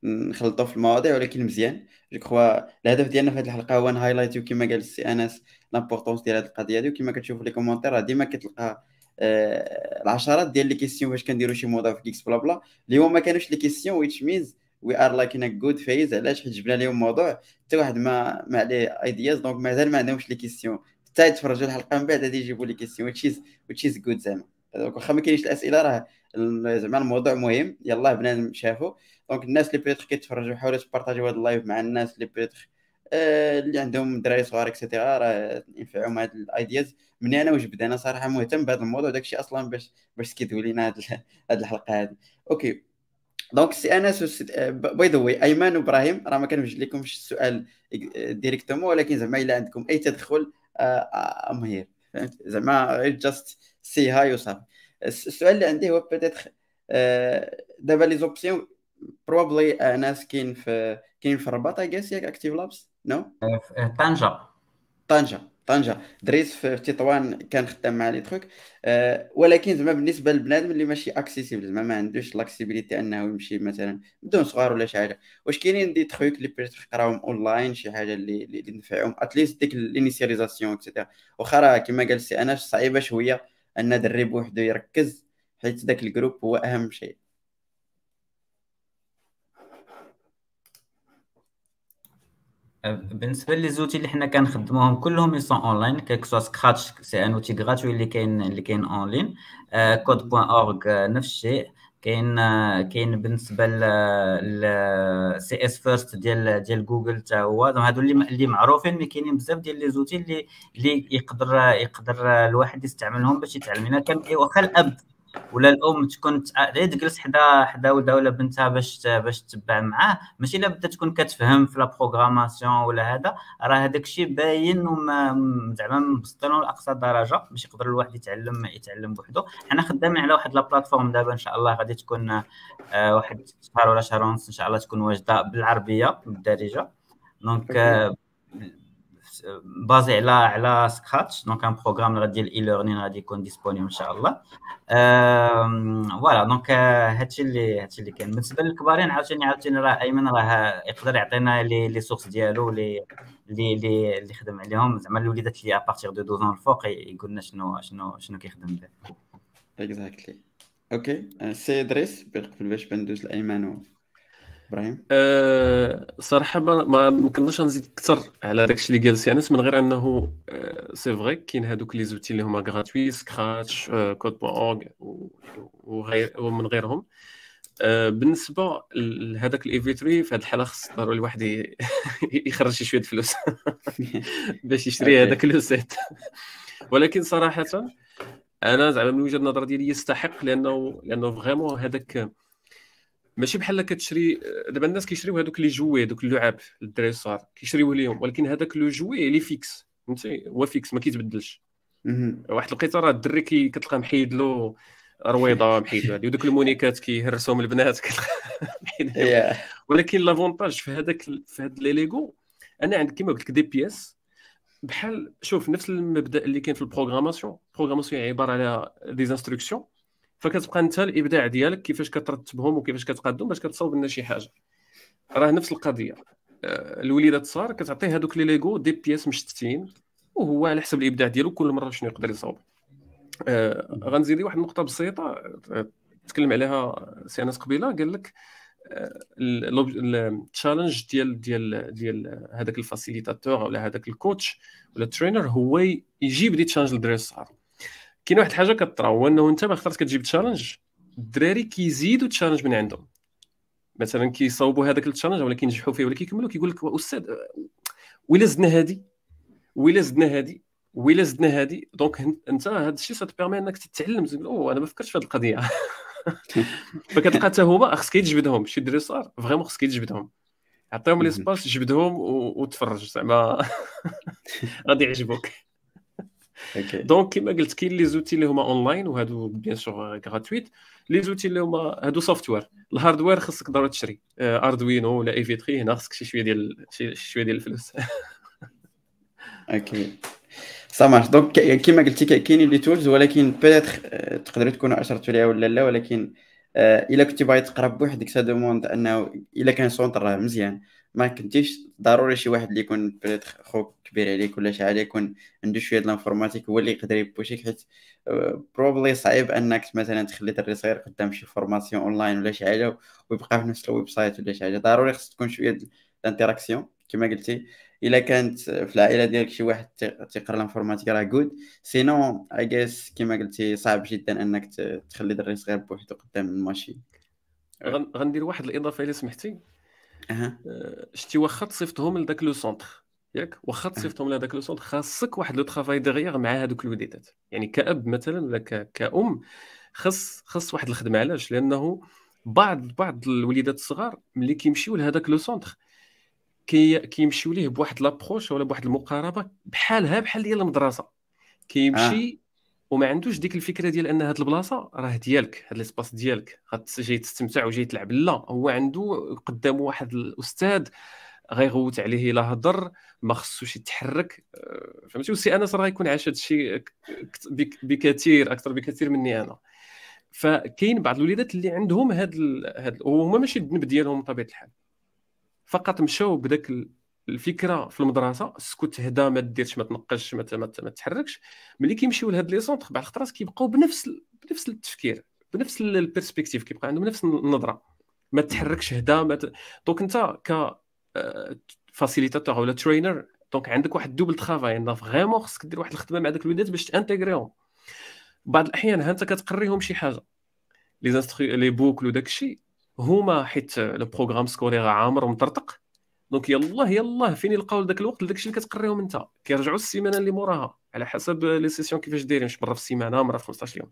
كنخلطوا في المواضيع ولكن مزيان. جو كخوا الهدف ديالنا في هذه الحلقة هو ن highlight يو كما قال السي أنس l'importance ديال هذه القضية هذه وكما كتشوف les commentaires راه ديما كتلقى آه العشرات ديال les questions فاش كنديروا شي موضوع في geeks blabla. اللي هما ما كانوش les questions which means we are like in good phase علاش؟ حيت جبنا لهم موضوع حتى واحد ما ما عليه ideas donc مازال ما عندهمش les questions. حتى يتفرجوا الحلقة من بعد غادي يجيبوا les questions which is which is good زعما. واخا ما كاينش الأسئلة راه زعما الموضوع مهم. يلاه بنادم شافو. donc الناس اللي peut-être كيتفرجوا حاولوا ت partager يو هذا ال live مع الناس اللي peut-être آه، اللي عندهم دراري صغار et cetera راه ينفعهم هاد ال ideas. مني أنا واش أنا صراحة مهتم بهذا الموضوع داكشي أصلا باش باش سكيتوا لينا هاد الحلقة هذه أوكي. دونك سي انس باي ذا واي ايمن وإبراهيم راه ما كنوجد لكمش السؤال ديريكتومون ولكن زعما إلا عندكم أي تدخل ام هير زعما جاست سي هاي وصافي. السؤال اللي عندي هو بيتيتر دابا لي زوبسيون بروبلي ناس كاين في كاين في الرباط جيس ياك اكتيف لابس نو؟ طنجة. طنجة طنجة. دريت في تطوان كان خدام مع les trucs أه ولكن زعما بالنسبة للبنادم اللي ماشي accessible زعما ما عندوش l'accessibilité أنه يمشي مثلا بدون صغار ولا شي حاجة. واش كاينين des trucs اللي peut-être يقراوهم اونلاين شي حاجة اللي اللي تنفعهم؟ at least ديك ال initialisation et cetera واخا راه كما قال سي أنس صعيبة شوية أن دري بوحدو يركز حيت ذاك ال groupe هو أهم شيء. بالنسبة les outils اللي حنا كنخدموهم كلهم ils sont online que ce soit Scratch c'est un outil gratuit اللي كاين اللي كاين online Code point org نفس الشيء. كاين كاين بالنسبة ل CS First ديال ديال جوجل حتى هو. هادو اللي اللي معروفين mais كاينين بزاف ديال les outils اللي اللي يقدر يقدر الواحد يستعملهم باش يتعلم. كان واخا الأب ولا الأم تكون غير تجلس حدا حدا ولدها ولا بنتها باش باش تتبع معاه ماشي إلا بدات تكون كتفهم في la programmation ولا هذا راه هذاك الشيء باين زعما مبسطينه لاقصى درجة باش يقدر الواحد يتعلم يتعلم بوحدو. حنا خدامين على واحد la plateforme دابا إن شاء الله غادي تكون آه، واحد شهر ولا شهر ونص إن شاء الله تكون واجدة بالعربية بالدارجة. donc basé على على Scratch donc un programme ديال e-learning غادي يكون disponible ان شاء الله voilà donc هادشي اللي هادشي اللي كاين. بالنسبة للكبارين عاوتاني عاوتاني راه أيمن راه يقدر يعطينا les les sources ديالو les اللي اللي اللي خدم عليهم. زعما الوليدات اللي à partir de 12 الفوق يقول لنا شنو شنو شنو كيخدم به. exactly okay سي ادريس قبل باش بندوز لأيمن إبراهيم؟ أه صراحة ما نقدرش نزيد أكثر على داكشي اللي قال سي انس من غير أنه c'est vrai كاين هذوك les outils اللي هما gratuits Scratch Code point org وغير ومن غيرهم. أه بالنسبة لهذاك ال EV3 في هذه الحالة خص ضروري الواحد يخرج شوية فلوس باش يشري هذاك le set ولكن صراحة أنا زعما من وجهة النظر ديالي يستحق لأنه لأنه vraiment هذاك ماشي بحال كتشري دابا الناس كيشريو هذوك les jouets هذوك اللعاب الدراري الصغار كيشريوه ليهم ولكن هذاك le jouet les fixes فهمتي؟ هو fixe ما كيتبدلش. واحد الوقيته راه الدري كي كتلقى محيد له رويضة محيد له ودوك المونيكات كيهرسوهم البنات ولكن l'avantage في هذاك في هاد les Lego أنا عندك كيما قلت لك des pièces بحال شوف نفس المبدأ اللي كاين في ال programmation. ال programmation عبارة على des instructions فكتبقى انت الابداع ديالك كيفاش كترتبهم وكيفاش كتقادهم باش كتصاوب لنا شي حاجة. راه نفس القضية. آه، الوليدات الصغار كتعطيه هذوك les Lego des pièces مشتتين وهو على حسب الابداع ديالو كل مرة شنو يقدر يصاوب. آه غنزيد واحد النقطة بسيطة آه، تكلم عليها سي أنس قبيلة قال لك ال challenge ديال ديال ديال هذاك ال facilitateur ولا هذاك ال coach ولا ال trainer هو يجيب des challenges للدراري الصغار. كاين واحد الحاجة كطرا هو إنه أنت ما اخترت كتجيب challenge الدراري كيزيدوا challenge من عندهم. مثلا كيصاوبوا هذاك ال challenge ولا كينجحوا فيه ولا كيكملوا كيقول لك أستاذ ويلا زدنا هذه ويلا زدنا هذه ويلا زدنا هذه donc أنت هذا الشيء ça te permet إنك تتعلم. أوه أنا ما فكرتش في هذه القضية. فكتلقى حتى هما خصك يتجبدهم. شي دري صغار vraiment خصك يتجبدهم. عطيهم لي space جبدهم وتفرج. زعما. غادي يعجبوك. donc كما قلت كاين les outils اللي هما اونلاين وهادو bien sûr gratuits les outils اللي هما هادو software ال hardware خصك ضروري تشري. Arduino ولا EV3 هنا خصك شي شوية ديال شي شوية ديال الفلوس. OK سامح donc كما قلتي كاينين les tools ولكن peut-être تقدروا تكونوا اشرتوا ليها ولا لا ولكن إلا كنتي باغي تقرا بوحدك ça demande أنه إلا كان centre مزيان. ما كنتيش ضروري شي واحد اللي يكون خوك كبير عليك ولا شي يكون عنده شوية د ال informatique هو اللي يقدر يبوشيك حيت probablement آه، صعيب أنك مثلا تخلي دري صغير قدام شي formation online ولا شي حاجة ويبقى في نفس ال website ولا شي حاجة. ضروري خص تكون شوية ال interaction كما قلتي. إلا كانت في العائلة ديالك شي واحد تيقرا ال informatique راه جود sinon اي جيس كما قلتي صعب جدا إنك تخلي دري صغير بوحدو قدام ال machine. غندير واحد الإضافة الا سمحتي. أه. شتي واخا تصيفطهم لذاك le centre. ياك؟ واخا تصيفطهم لهذاك le centre خاصك واحد le travail dur مع هذوك الوليدات يعني كأب مثلا ولا كأم خص خص واحد الخدمة علاش؟ لأنه بعض بعض الوليدات الصغار ملي كيمشيو لهذاك le centre كي كيمشيو ليه بواحد l'approche ولا بواحد المقاربة بحالها بحال ديال المدرسة. كيمشي آه. وما عندوش ديك الفكرة ديال أن هاد البلاصة راه ديالك هاد ليسباس ديالك. جاي تستمتع وجاي تلعب. لا هو عنده قدامه واحد الأستاذ غيغوت عليه الا هضر ما خصوش يتحرك. آه، فهمتي؟ وسي أنس راه يكون عاش هذا الشيء بكثير أكثر بكثير مني أنا. فكاين بعض الوليدات اللي عندهم هاد ال... هاد وهما ماشي الذنب ديالهم بطبيعة الحال. فقط مشاو بداك الفكرة في المدرسة اسكت هدا ما ديرش ما تنقش ما, ما, تحركش. ملي كيمشيو لهاد les centres بعض الخطرات كيبقاو بنفس بنفس التفكير بنفس ال perspective كيبقى عندهم نفس النظرة. ما تحركش هدا ما ت... donc انت ك facilitateur ولا trainer donc عندك واحد double travail وان vraiment خصك دير واحد الخدمة مع داك الوليدات باش تانتيغريهم بعض الأحيان ها انت كتقريهم شي حاجة les les boucles وداك الشيء. هما حيت le programme scolaire عامر ومطرطق donc يلاه يلاه فين يلقاو ذاك الوقت داك الشيء اللي كتقريهم انت؟ كيرجعوا السيمانة اللي موراها على حسب les sessions كيفاش دايرين مرة في السيمانة مرة في 15 يوم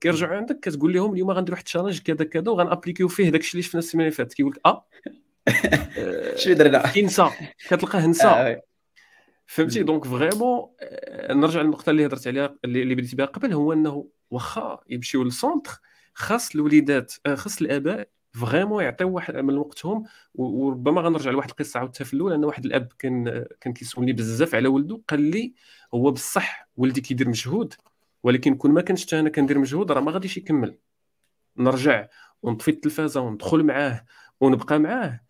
كيرجعوا عندك كتقول لهم اليوم غندير واحد ال challenge كذا كذا وغنابليكيو فيه داك الشيء اللي شفنا السيمانة اللي فاتت. كيقول لك آه. شنو درنا. كينسى كتلقاه نسى. آه، فهمتي؟ donc vraiment نرجع للنقطة اللي هضرت عليها اللي بديت بها قبل هو إنه واخا يمشيو لل centre خاص الوليدات آه، خاص الآباء فريمون يعطيو واحد من وقتهم وربما غنرجع لواحد القصة عاودتها في الأول أن واحد الأب كان كان كيسولني بزاف على ولده قال لي هو بصح ولدي كيدير مجهود ولكن كون ما كنتش أنا كندير مجهود راه ما غاديش يكمل. نرجع ونطفي التلفازة وندخل معاه ونبقى معاه.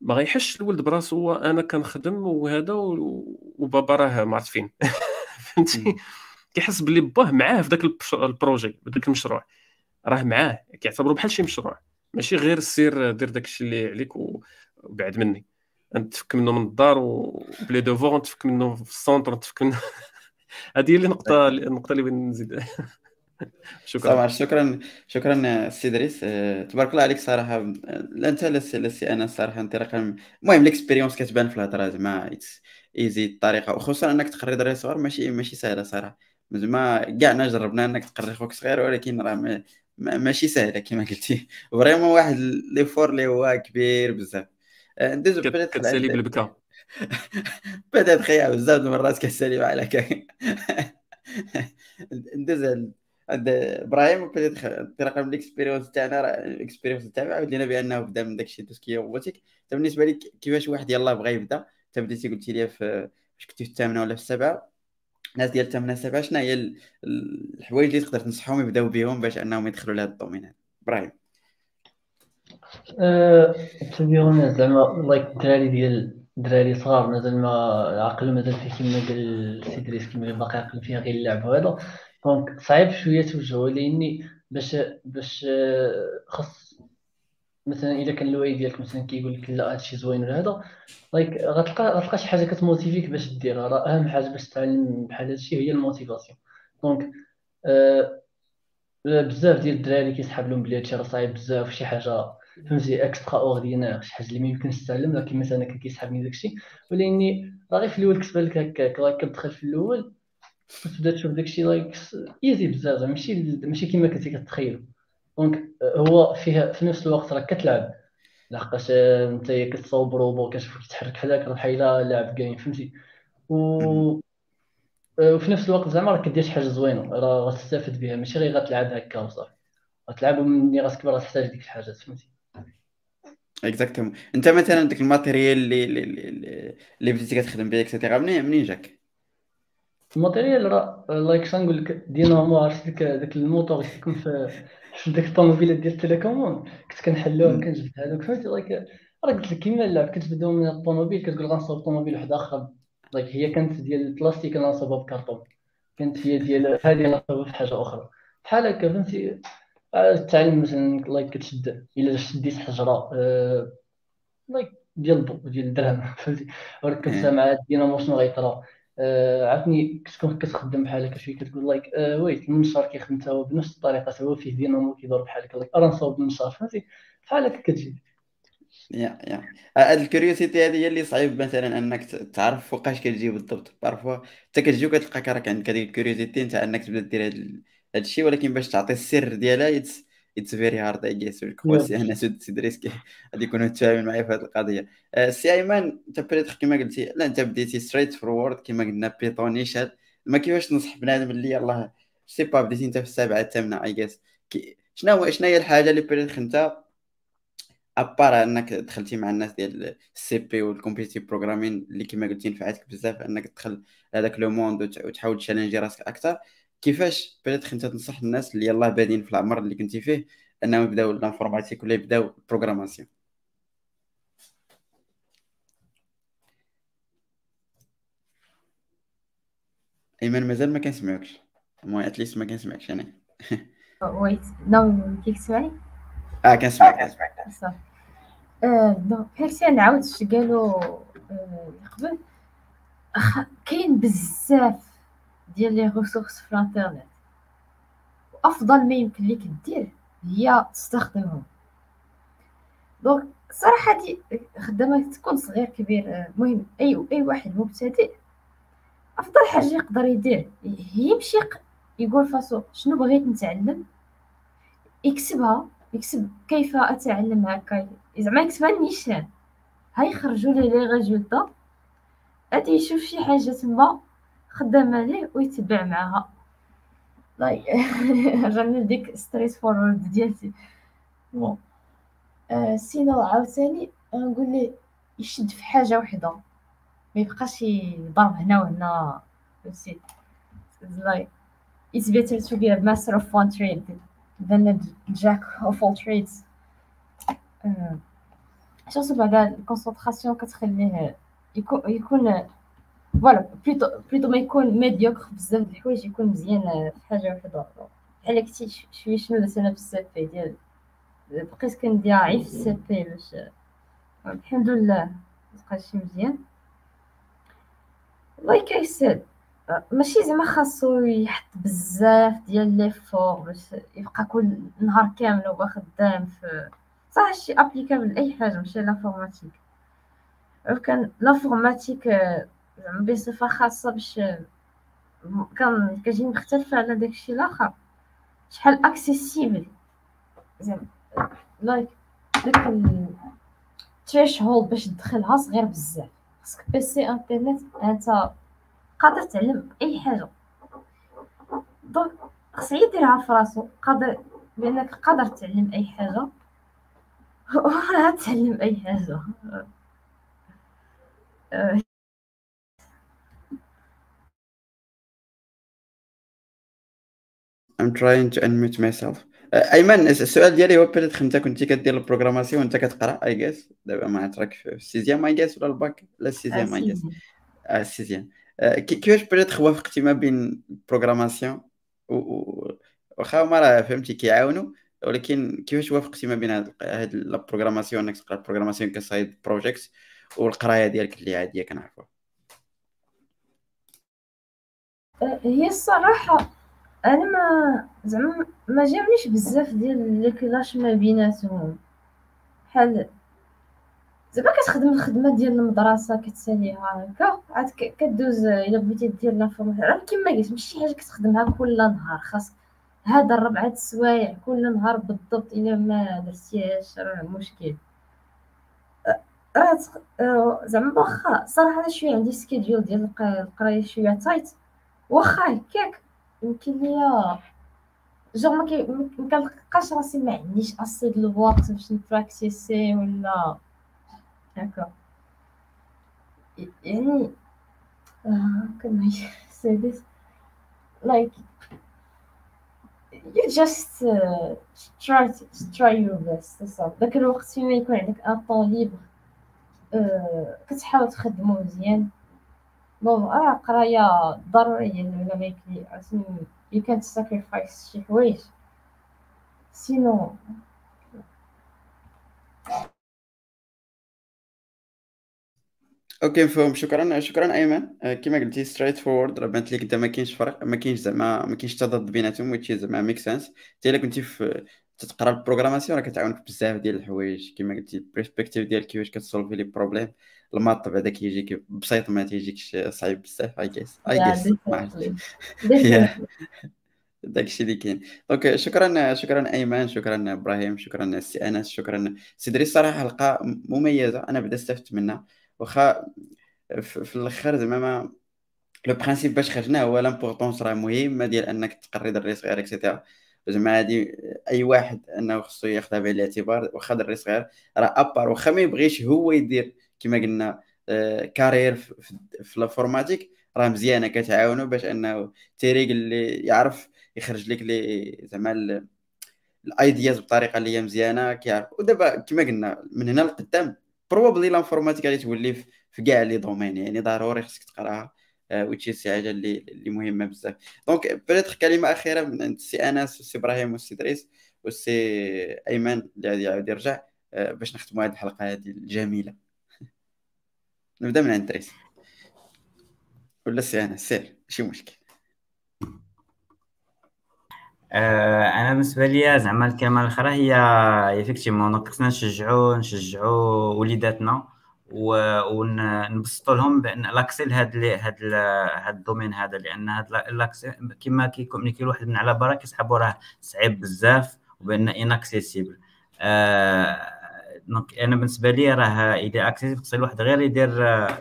ما غيحش الولد براسو أنا كنخدم وهذا وبابا راه ما عرفت فين. فهمتي؟ كيحس بلي باه معاه في ذاك ال projet ذاك المشروع. راه معاه كيعتبرو بحال شي مشروع. ماشي غير سير دير داك الشيء اللي عليك وبعد مني. أنت تفك منه من الدار وبلي دوفور تفك منه في السونتر تفك منه هذه هي النقطه النقطة اللي بغيت نزيد. شكرا. طبعا شكرا شكرا سي دريس. أه، تبارك الله عليك صراحة. لا أنت لا سي أنا صراحة انطلاقا المهم ال expérience كتبان في الهضرة زعما easy الطريقة. وخصوصا أنك تقري دري صغار ماشي ماشي سهلة صراحة. زعما كاعنا جربنا أنك تقري خوك صغير ولكن راه ماشي سهلة كما قلتي. vraiment واحد l'effort اللي هو كبير بزاف. أه، ندوزو كتسالي بالبكا. بدات خيا بزاف المرات كتسالي على كاك ندوز عند إبراهيم انطلاقا من ال expérience تاعنا. ال expérience تاعنا عاود لنا بأنه بدا من داكشي tout ce qui robotique. بالنسبة لك كيفاش واحد يلاه بغى يبدا؟ انت بديتي قلتي لي في واش كنتي في الثامنة ولا في السابعة؟ الناس ديال الثامنه السابعه شنو هي الحوايج اللي تقدر تنصحهم يبداو بهم باش انهم يدخلوا لهذا ال domaine هذا إبراهيم très bien زعما like الدراري ديال الدراري صغار مازال ما عقلهم مازال فيه كيما قال سي دريس كيما باقي عقل فيه غير اللعب وهذا. donc صعيب شوية توجهو لاني باش باش خص مثلا الا كان الوالد ديالك مثلا كيقول لك لا هادشي زوين ولا هذا like غتلقى غتلقى شي حاجة كتموتيفيك باش ديرها. راه أهم حاجة باش تتعلم بحال هادشي هي ال motivation. donc آه بزاف ديال الدراري كيسحب لهم بلي هادشي راه صعيب بزاف شي حاجة فهمتي extraordinaire شي حاجة اللي ما يمكنش تتعلم لكن مثلا كان كيسحبني داكشي. ولاني راه غير في الأول كتبان لك هكاك راه كتدخل في الأول كتبدا تشوف داكشي like easy بزاف ماشي ماشي كيما كنتي كتخيل. donc هو فيها في نفس الوقت راك كتلعب. لحقاش انت كتصاوب روبو كتشوف كيتحرك حداك راه بحال لاعب game فهمتي؟ و وفي نفس الوقت زعما راك كدير شي حاجة زوينة راه غتستافد بها ماشي غير غتلعب هكا وصافي. غتلعب ومني غتكبر غتحتاج ديك الحاجات فهمتي؟ exactement انت مثلا ديك ال matériel اللي اللي اللي بديتي كتخدم به et cetera منين منين جاك؟ ال matériel راه like شنقول لك دينامو عرفت ديك الموتور في في ديك الطوموبيلات ديال ال télécommande كنت كنحلوهم كنجبد هذوك فهمتي like راه قلت لك كيما اللعب كتبداو من الطوموبيل كتقول غنصاوب طوموبيل واحد آخر. like هي كانت ديال البلاستيك أنا نصاوبها بكرتون كانت هي ديال هذه نصاوبها في حاجة أخرى. بحال هكا فهمتي؟ التعلم مثلا like كتشد. إلا شديت حجرة like ديال الضو ديال الدرهم فهمتي؟ وركبتها مع الدينامو شنو غيطرا. آه عرفتني كتكون كتخدم بحال هكا شوية كتقول like آه wait المنشار كيخدم تا هو بنفس الطريقة هو فيه دينامو كيدور بحال like راه نصاوب المنشار فهمتي بحال هكا كتجي. yeah yeah. هاد ال curiosity هذه هي اللي صعيب مثلا أنك تعرف فوقاش كتجي بالضبط. parfois انت كتجي وكتلقاك راك عندك هذيك ال curiosity نتاع أنك تبدأ دير هاد الشيء ولكن باش تعطي السر ديالها it's very hard I guess أنا sûr سي إدريسي غادي يكونوا متفاهمين معايا في هذه القضية. آه، سي ايمن أنت بري-teach كما قلتي لا أنت بديتي straightforward كما قلنا بيتون نيشان ما كيفاش تنصح بنادم اللي يلاه c'est pas بديتي أنت في السابعة الثامنة I guess شنو شنو هي الحاجة اللي بري-teach أنت؟ à part أنك دخلتي مع الناس ديال ال CP وال competitive programming اللي كما قلتي نفعتك بزاف أنك تدخل هذاك le monde وتحاول تchallengي راسك أكثر كيفاش بدات انت تنصح الناس اللي يلاه بادين في العمر اللي كنتي فيه انهم يبداو l'informatique ولا يبداو ال programmation أيمن مازال ما كنسمعوكش. المهم at least ما كنسمعكش أنا. wait no كيف تسمعني؟ آه كنسمعك كنسمعك. صافي آه، donc هادشي نعاود اش قالوا آه، قبل؟ كاين بزاف ديال les ressources في الانترنت وأفضل ما يمكن ليك دير هي تستخدمهم. donc صراحة دي خدامة تكون صغير كبير آه، المهم أي أي واحد مبتدئ أفضل حاجة يقدر يدير يمشي يق- يقول فاش شنو بغيت نتعلم؟ يكتبها يكتب كيف أتعلم هكا؟ زعما يكتبها نيشان هاي يخرجوا les les résultats غادي يشوف شي حاجة تما خدامه ليه ويتبع معاها. like رجعنا لديك straightforward ديالتي. bon آه sinon عاوتاني نقول ليه يشد في حاجة وحدة. ما يبقاش يضرب هنا وهنا. فهمتي like it's better to be a master of one trade than a jack of all trades. شوف بعدا ال concentration كتخليه يكون يكون voilà plutôt plutôt ما يكون médiocre بزاف د الحوايج يكون مزيان في حاجة وحدة. بحال كنتي شوية شنو درت أنا في ال CP ديال؟ بقيت كندير عيف في ال CP باش الحمد لله بقى شي مزيان. like I said ماشي زعما خاصو يحط بزاف ديال les efforts باش يبقى كل نهار كامل هو خدام في صح شي applicable لأي حاجة ماشي l'informatique كان l'informatique آه، زعما بصفة خاصة باش آه، كان كتجي مختلفة على داكشي الآخر. شحال accessible زعما like داك ال threshold باش تدخلها صغير بزاف. خاصك PC انترنت انت قادر تعلم أي حاجة. donc خص يديرها في راسو. قادر بانك قادر تعلم أي حاجة. وراه تعلم أي حاجة آه، I'm trying to unmute myself. ايمن السؤال ديالي هو peut-être انت كنتي كدير ال programmation وانت كتقرأ I guess دابا ما راك في ال sixième I guess ولا الباك؟ لا ال sixième I guess آه، ال sixième آه، كي- كيفاش peut-être وافقتي ما بين ال programmation؟ واخا هما راه فهمتي كيعاونوا ولكن كيفاش وافقتي ما بين هاد هاد ال programmation انك تقرأ ال programmation ك side project والقراية ديالك اللي عادية كنعرفوها. آه، هي الصراحة أنا ما زعما ما جاونيش بزاف ديال les clashs ما بيناتهم. بحال زعما كتخدم الخدمة ديال المدرسة كتساليها هكا. عاد كدوز إلا بغيتي دير la formation راه كيما قلت ماشي شي حاجة كتخدمها كل نهار. خاص هذا الربعة السوايع كل نهار بالضبط إلا ما درتيهاش راه مشكل. راه زعما واخا صراحة أنا شوية عندي schedule ديال الق- القراية شوية tight واخا هكاك. يمكن ليا جور ما كنلقاش راسي ما عنديش assez د الوقت باش نpracticي ولا هكا يعني say this like you just uh, try to try your best صافي داك الوقت فيما يكون عندك un temps libre كتحاول تخدمو مزيان. bon آه قرايه ضروريه ولا ما يكفي عشان you can't sacrifice شي حوايج sinon okay مفهوم. شكرا شكرا أيمن. آه، كما قلتي straightforward راه بانت لك ما كاينش فرق ما كاينش زعما ما كاينش تضاد بيناتهم which زعما makes sense انت إلا كنتي في تتقرأ ال programmation راه كتعاونك بزاف ديال الحوايج. كما قلتي ال perspective ديال كيفاش كتsolvي les problèmes ال maths بعدا كيجيك بسيط ما تيجيكش صعيب بزاف اي جيس اي جيس ما عرفتش. definitely. Definitely. داك الشيء اللي كاين. donc شكرا شكرا أيمن شكرا إبراهيم شكرا سي أنس شكرا سيدري الصراحه حلقة مميزة أنا بدا استفدت منها. واخا في الآخر زعما le principe باش خرجنا هو l'importance راه مهم ديال أنك تقري دري صغير et cetera زعما هادي أي واحد أنه خصو ياخذها بعين الاعتبار واخا دري صغير راه أبار. واخا ما يبغيش هو يدير كما قلنا آه، carrière في l'informatique راه مزيانة كتعاونو باش أنه اللي يعرف يخرج لك les زعما les idées بطريقة اللي هي مزيانة كيعرف. ودابا كما قلنا من هنا لقدام probablement l'informatique غادي تولي في كاع les domaines يعني ضروري خصك تقرأها وتشي شي حاجة اللي اللي مهمة بزاف. donc peut-être كلمة أخيرة من عند السي أنس والسي إبراهيم والسي دريس والسي أيمن اللي غادي يعاود يرجع آه، باش نختموا هذه الحلقة هذه الجميلة. نبدأ من عند دريس ولا السي انس سير ماشي مشكل آه، أنا بالنسبة لي زعما الكلمة الاخرى هي effectivement خصنا نشجعوا نشجعوا وليداتنا ونبسطوا لهم بأن l'accès لهذا هذا هذا ال domaine هذا لأن هذا l'accès كما كي communiquer واحد من على برا كيسحبوا راه صعيب بزاف وبأن inaccessible آه donc أنا بالنسبة لي راه اذا accessible خص الواحد غير يدير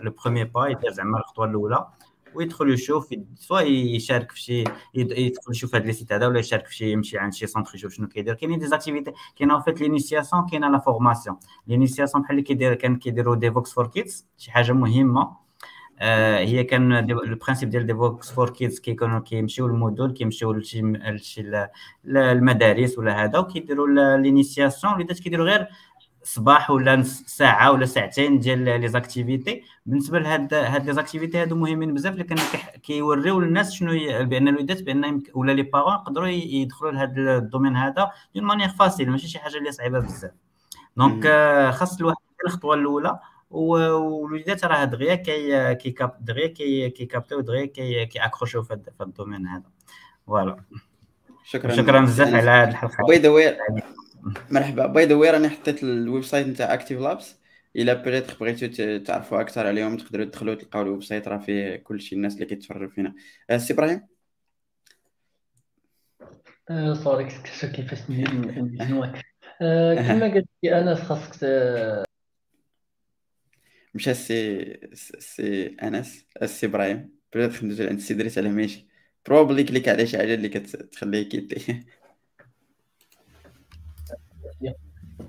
le premier pas يدير زعما الخطوة الأولى ويدخل يشوف سواء يشارك في شي يدخل يشوف هاد les sites هذا ولا يشارك في شي يمشي عند شي centre يشوف شنو كيدير. كاينين des activités كاين en fait l'initiation كاينة la formation l'initiation بحال اللي كيدير كان كيديروا Devoxx4Kids شي حاجة مهمة. آه هي كان ال principe ديال Devoxx4Kids كيكونوا كيمشيو المدن كيمشيو لشي المدارس ولا هذا وكيديروا l'initiation وليدات كيديروا غير صباح ولا نص ساعة ولا ساعتين ديال les activités. بالنسبة لهاد هاد les activités هادو مهمين بزاف لكن كيوريو للناس شنو بأن الوليدات بأن ولا les parents يقدروا يدخلوا لهذا ال domaine هذا d'une manière facile ماشي شي حاجة اللي صعيبة بزاف. donc آه، خاص الواحد الخطوة الأولى والوليدات راه دغيا كي كي cap دغيا كي كي captيو دغيا كي كي accrocher يو في هذا ال domaine هذا. voilà شكرا. شكرا بزاف على هذه الحلقة. باي ذا واي مرحبا. by the way راني حطيت ال website نتاع Active Labs إلا بغيتو بغيتو تعرفوا أكثر عليهم تقدروا تدخلوا تلقاو ال website راه فيه كلشي الناس اللي كيتفرجوا فينا. أه، سي إبراهيم؟ sorry كنت كيفاش نجنوك أه، كما قلت لي أنا خاصك مشى سي سي أنس السي إبراهيم. بدات ندوز عند السي دريس على ماشي. probablement كليكا على شي حاجة اللي كتخليه كيتي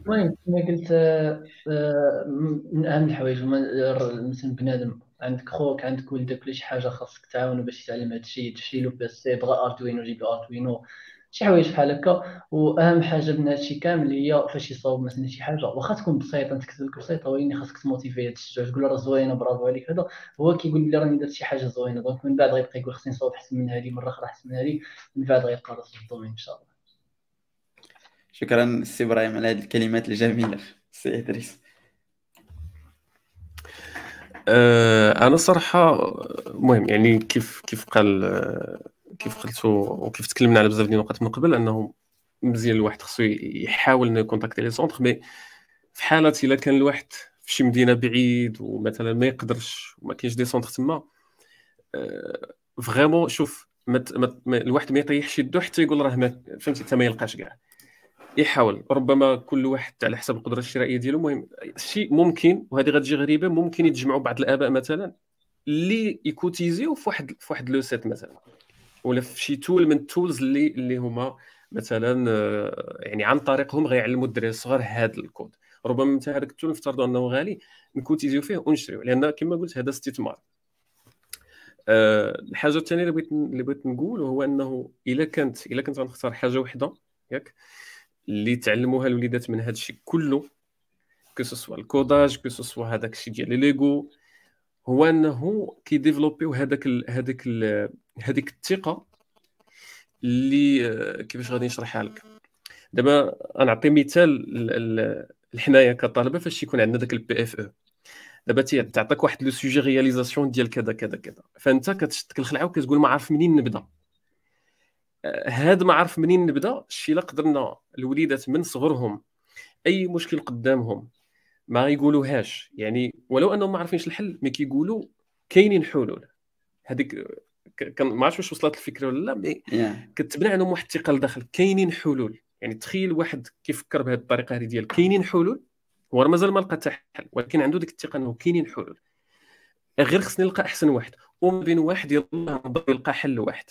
المهم كما قلت آه، آه، من أهم الحوايج مثلا بنادم عندك خوك عندك ولدك ولا شي حاجة خاصك تعاونو باش يتعلم هذا الشيء تشري له PC بغى Arduino جيب Arduino شي حوايج بحال هكا. وأهم حاجة من هادشي كامل هي فاش يصاوب مثلا شي حاجة. واخا تكون بسيطه أنت كتبك بسيطة ولكن خاصك ت motiver تشجع تقول راه زوينة برافو عليك. هذا هو كيقول لي راني درت شي حاجة زوينة. donc من بعد غيبقى يقول خصني نصاوب أحسن من هذه مره أخرى أحسن من هذه من بعد غيبقى راسو ال domaine إن شاء الله. شكرا سي إبراهيم على هذه الكلمات الجميلة سي إدريس. أه أنا صراحة المهم يعني كيف كيف قال كيف قلت وكيف تكلمنا على بزاف ديال النقط من قبل أنه مزيان الواحد خصو يحاول إنه ي contacter les centres mais في حاله إلا كان الواحد في شي مدينة بعيد ومثلا ما يقدرش وما كاينش des centres تما أه vraiment شوف ما الواحد ما يطيحش يدو حتى يقول راه فهمتي حتى ما يلقاش كاع. يحاول. ربما كل واحد على حسب القدرة الشرائية ديالو. المهم شيء ممكن وهذه غتجي غريبة ممكن يتجمعوا بعض الآباء مثلا اللي ي cotiser يو في واحد في واحد le site مثلا ولا في شي tool من ال tools اللي اللي هما مثلا آه، يعني عن طريقهم غيعلموا الدراري الصغار هذا الكود. ربما انت هذاك ال tool نفترضوا أنه غالي ن cotiser يو فيه ونشريو لأن كما قلت هذا استثمار. أه الحاجة الثانية اللي بغيت اللي بغيت نقول هو أنه إلا كانت إلا كنت غنختار حاجة وحدة ياك. اللي تعلموها الوليدات من هذا الشيء كله que ce soit ال codage que هذاك الشيء ديال ليغو هو أنه كي développer يو هذاك هذاك هذيك الثقة اللي آه، كيفاش غادي نشرحها لك؟ دابا غنعطي مثال الحناية كطلبه فاش يكون عندنا داك ال PFE أو دابا تعطيك واحد le sujet réalisation ديال كذا كذا كذا. فأنت كتشد الخلعه وكتقول ما عارف منين نبدأ. هاد ما عرف منين نبدأ؟ الشيء الا قدرنا الوليدات من صغرهم أي مشكل قدامهم ما يقولوهاش. يعني ولو أنهم ما عارفينش الحل mais كيقولوا كاينين حلول. هذيك ما عرفتش واش وصلت الفكرة ولا لا mais yeah. كتبنى عندهم واحد الثقه لداخل كاينين حلول. يعني تخيل واحد كيفكر بهذه الطريقة هذه ديال كاينين حلول هو مازال ما لقى حتى حل ولكن عنده ديك الثقة إنه كاينين حلول. غير خصني نلقى أحسن واحد. وما بين واحد يلا نضرب نلقى حل واحد.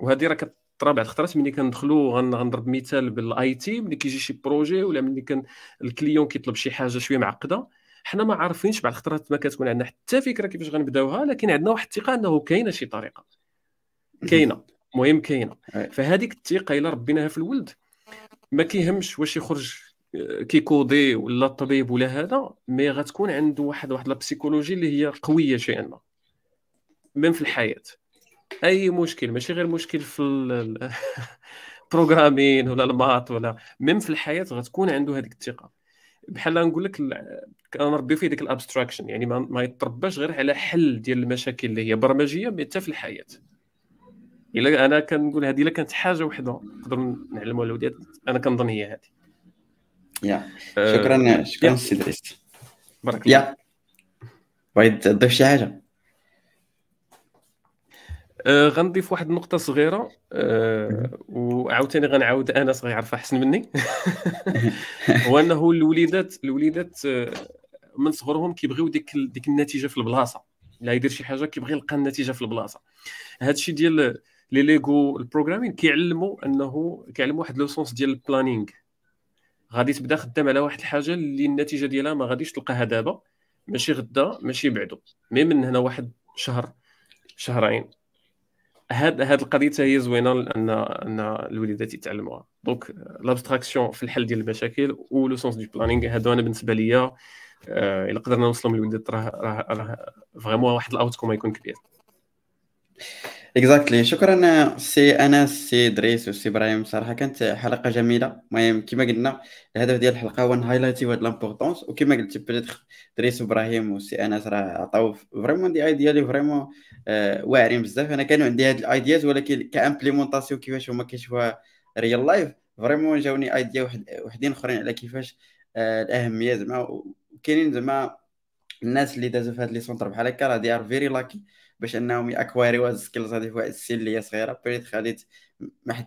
وهذه راه كطرا بعض الخطرات ملي كندخلوا غنضرب مثال بال IT ملي كيجي شي projet ولا ملي كان ال client كيطلب شي حاجة شوية معقدة حنا ما عارفينش بعض الخطرات ما كتكون عندنا حتى فكرة كيفاش غنبداوها لكن عندنا واحد الثقة أنه كاينة شي طريقة. كاينة المهم كاينة. فهذيك الثقة إلا ربيناها في الولد ما كيهمش واش يخرج آه، كي coder ولا الطبيب ولا هذا mais غتكون عنده واحد واحد la psychologie اللي هي قوية شيئا ما من في الحياة. أي مشكل ماشي غير مشكل في ال programming ولا ال maths ولا من في الحياة غتكون عنده هذيك الثقة. بحال نقول لك كنربي فيه ديك ال abstraction يعني ما, ما يترباش غير على حل ديال المشاكل اللي هي برمجية حتى في الحياة. إلا أنا كنقول هذه إلا كانت حاجة وحدة نقدر نعلموها للولاد أنا كنظن هي هذه يا شكرا شكرا سي دريس. بارك الله يا بغيت تضيف شي حاجة؟ آه غنضيف واحد النقطة صغيرة آه وعاوتاني غنعاود أنس غيعرفها أحسن مني. هو أنه الوليدات الوليدات آه من صغرهم كيبغيو ديك ديك النتيجة في البلاصة. لا يدير شي حاجة كيبغي يلقى النتيجة في البلاصة. هذا الشيء ديال les Lego ال programming كيعلموا إنه كيعلموا واحد le sens ديال ال planning. غادي تبدا خدام على واحد الحاجة اللي النتيجة ديالها ما غاديش تلقاها دابا. ماشي غدا ماشي بعدو. mais من هنا واحد شهر شهرين. هاد هاد القضية هي زوينة ان ان الوليدات يتعلموها. donc l'abstraction في الحل ديال المشاكل و le sens de planning هادو أنا بالنسبة ليا آه، إلا قدرنا نوصلهم للوليدات راه راه vraiment واحد ال outcome يكون كبير. exactly شكرا سي أنس سي دريس وسي إبراهيم. صراحة كانت حلقة جميلة. المهم كما قلنا الهدف ديال الحلقة هو نهايلايتي هاد لامبورطونس وكما قلت بليتر دريس وابراهيم وسي أنس راه عطاو فريمون دي ايديا لي فريمون واعرين بزاف. أنا كانوا عندي هاد الأيدياز ولكن كامبليمونطاسيون كيفاش هما كيشوفوها ريال لايف فريمون جاوني أيديا وحدين أخرين على كيفاش آه الأهمية زعما. وكاينين زعما الناس اللي دازوا في هاد لي سونتر بحال هكا راه دي ار فيري لاكي باش أنهم يأكواريو هاد السكيلز. هادي في واحد السن اللي هي صغيرة بريت خليت ما حد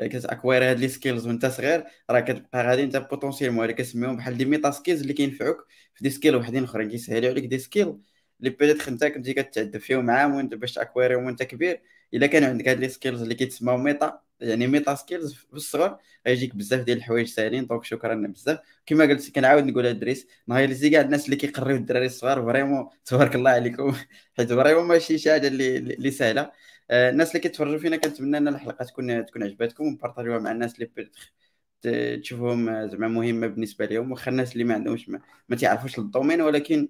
كت acquérir هاد les skills وأنت صغير راه كتبقى غادي أنت potentiellement اللي كنسميهم بحال des meta skills اللي كينفعوك في des skills وحدين أخرين. كيسهلوا عليك des skills اللي peut-être انت كنتي كتعذب فيهم عام وانت باش ت acquéri هم وانت كبير. إلا كان عندك هاد les skills اللي كيتسموا meta يعني meta skills في الصغر غيجيك بزاف ديال الحوايج ساهلين donc شكرا بزاف. كما قلت كنعاود نقول ادريس نهار اللي كاع الناس اللي كيقريو الدراري الصغار vraiment تبارك الله عليكم. حيت vraiment ماشي شي حاجة اللي اللي سهلة. آه، الناس اللي كيتفرجوا فينا كنتمنى إن الحلقة تكون تكون عجباتكم وبارطاجيوها مع الناس اللي تشوفهم زعما مهمة بالنسبة لهم. واخا الناس اللي ما عندهمش ما, ما تعرفوش ال domaine ولكن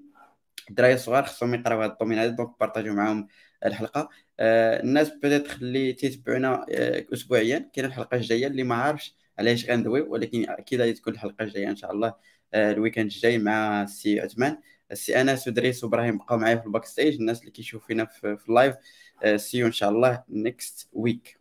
الدراري الصغار خصهم يقراو هذا ال domaine هذا donc بارطاجيو معاهم الحلقة. آه الناس بدات اللي تيتبعونا آه اسبوعيا. كاينة الحلقة الجاية اللي ما عارفش علاش غندوي ولكن أكيد غادي تكون الحلقة الجاية إن شاء الله آه ال weekend الجاي مع السي عثمان. السي أنس ودريس وإبراهيم بقاو معايا في ال backstage الناس اللي كيشوفوا فينا في, ال live سيو إن شاء الله نيكست ويك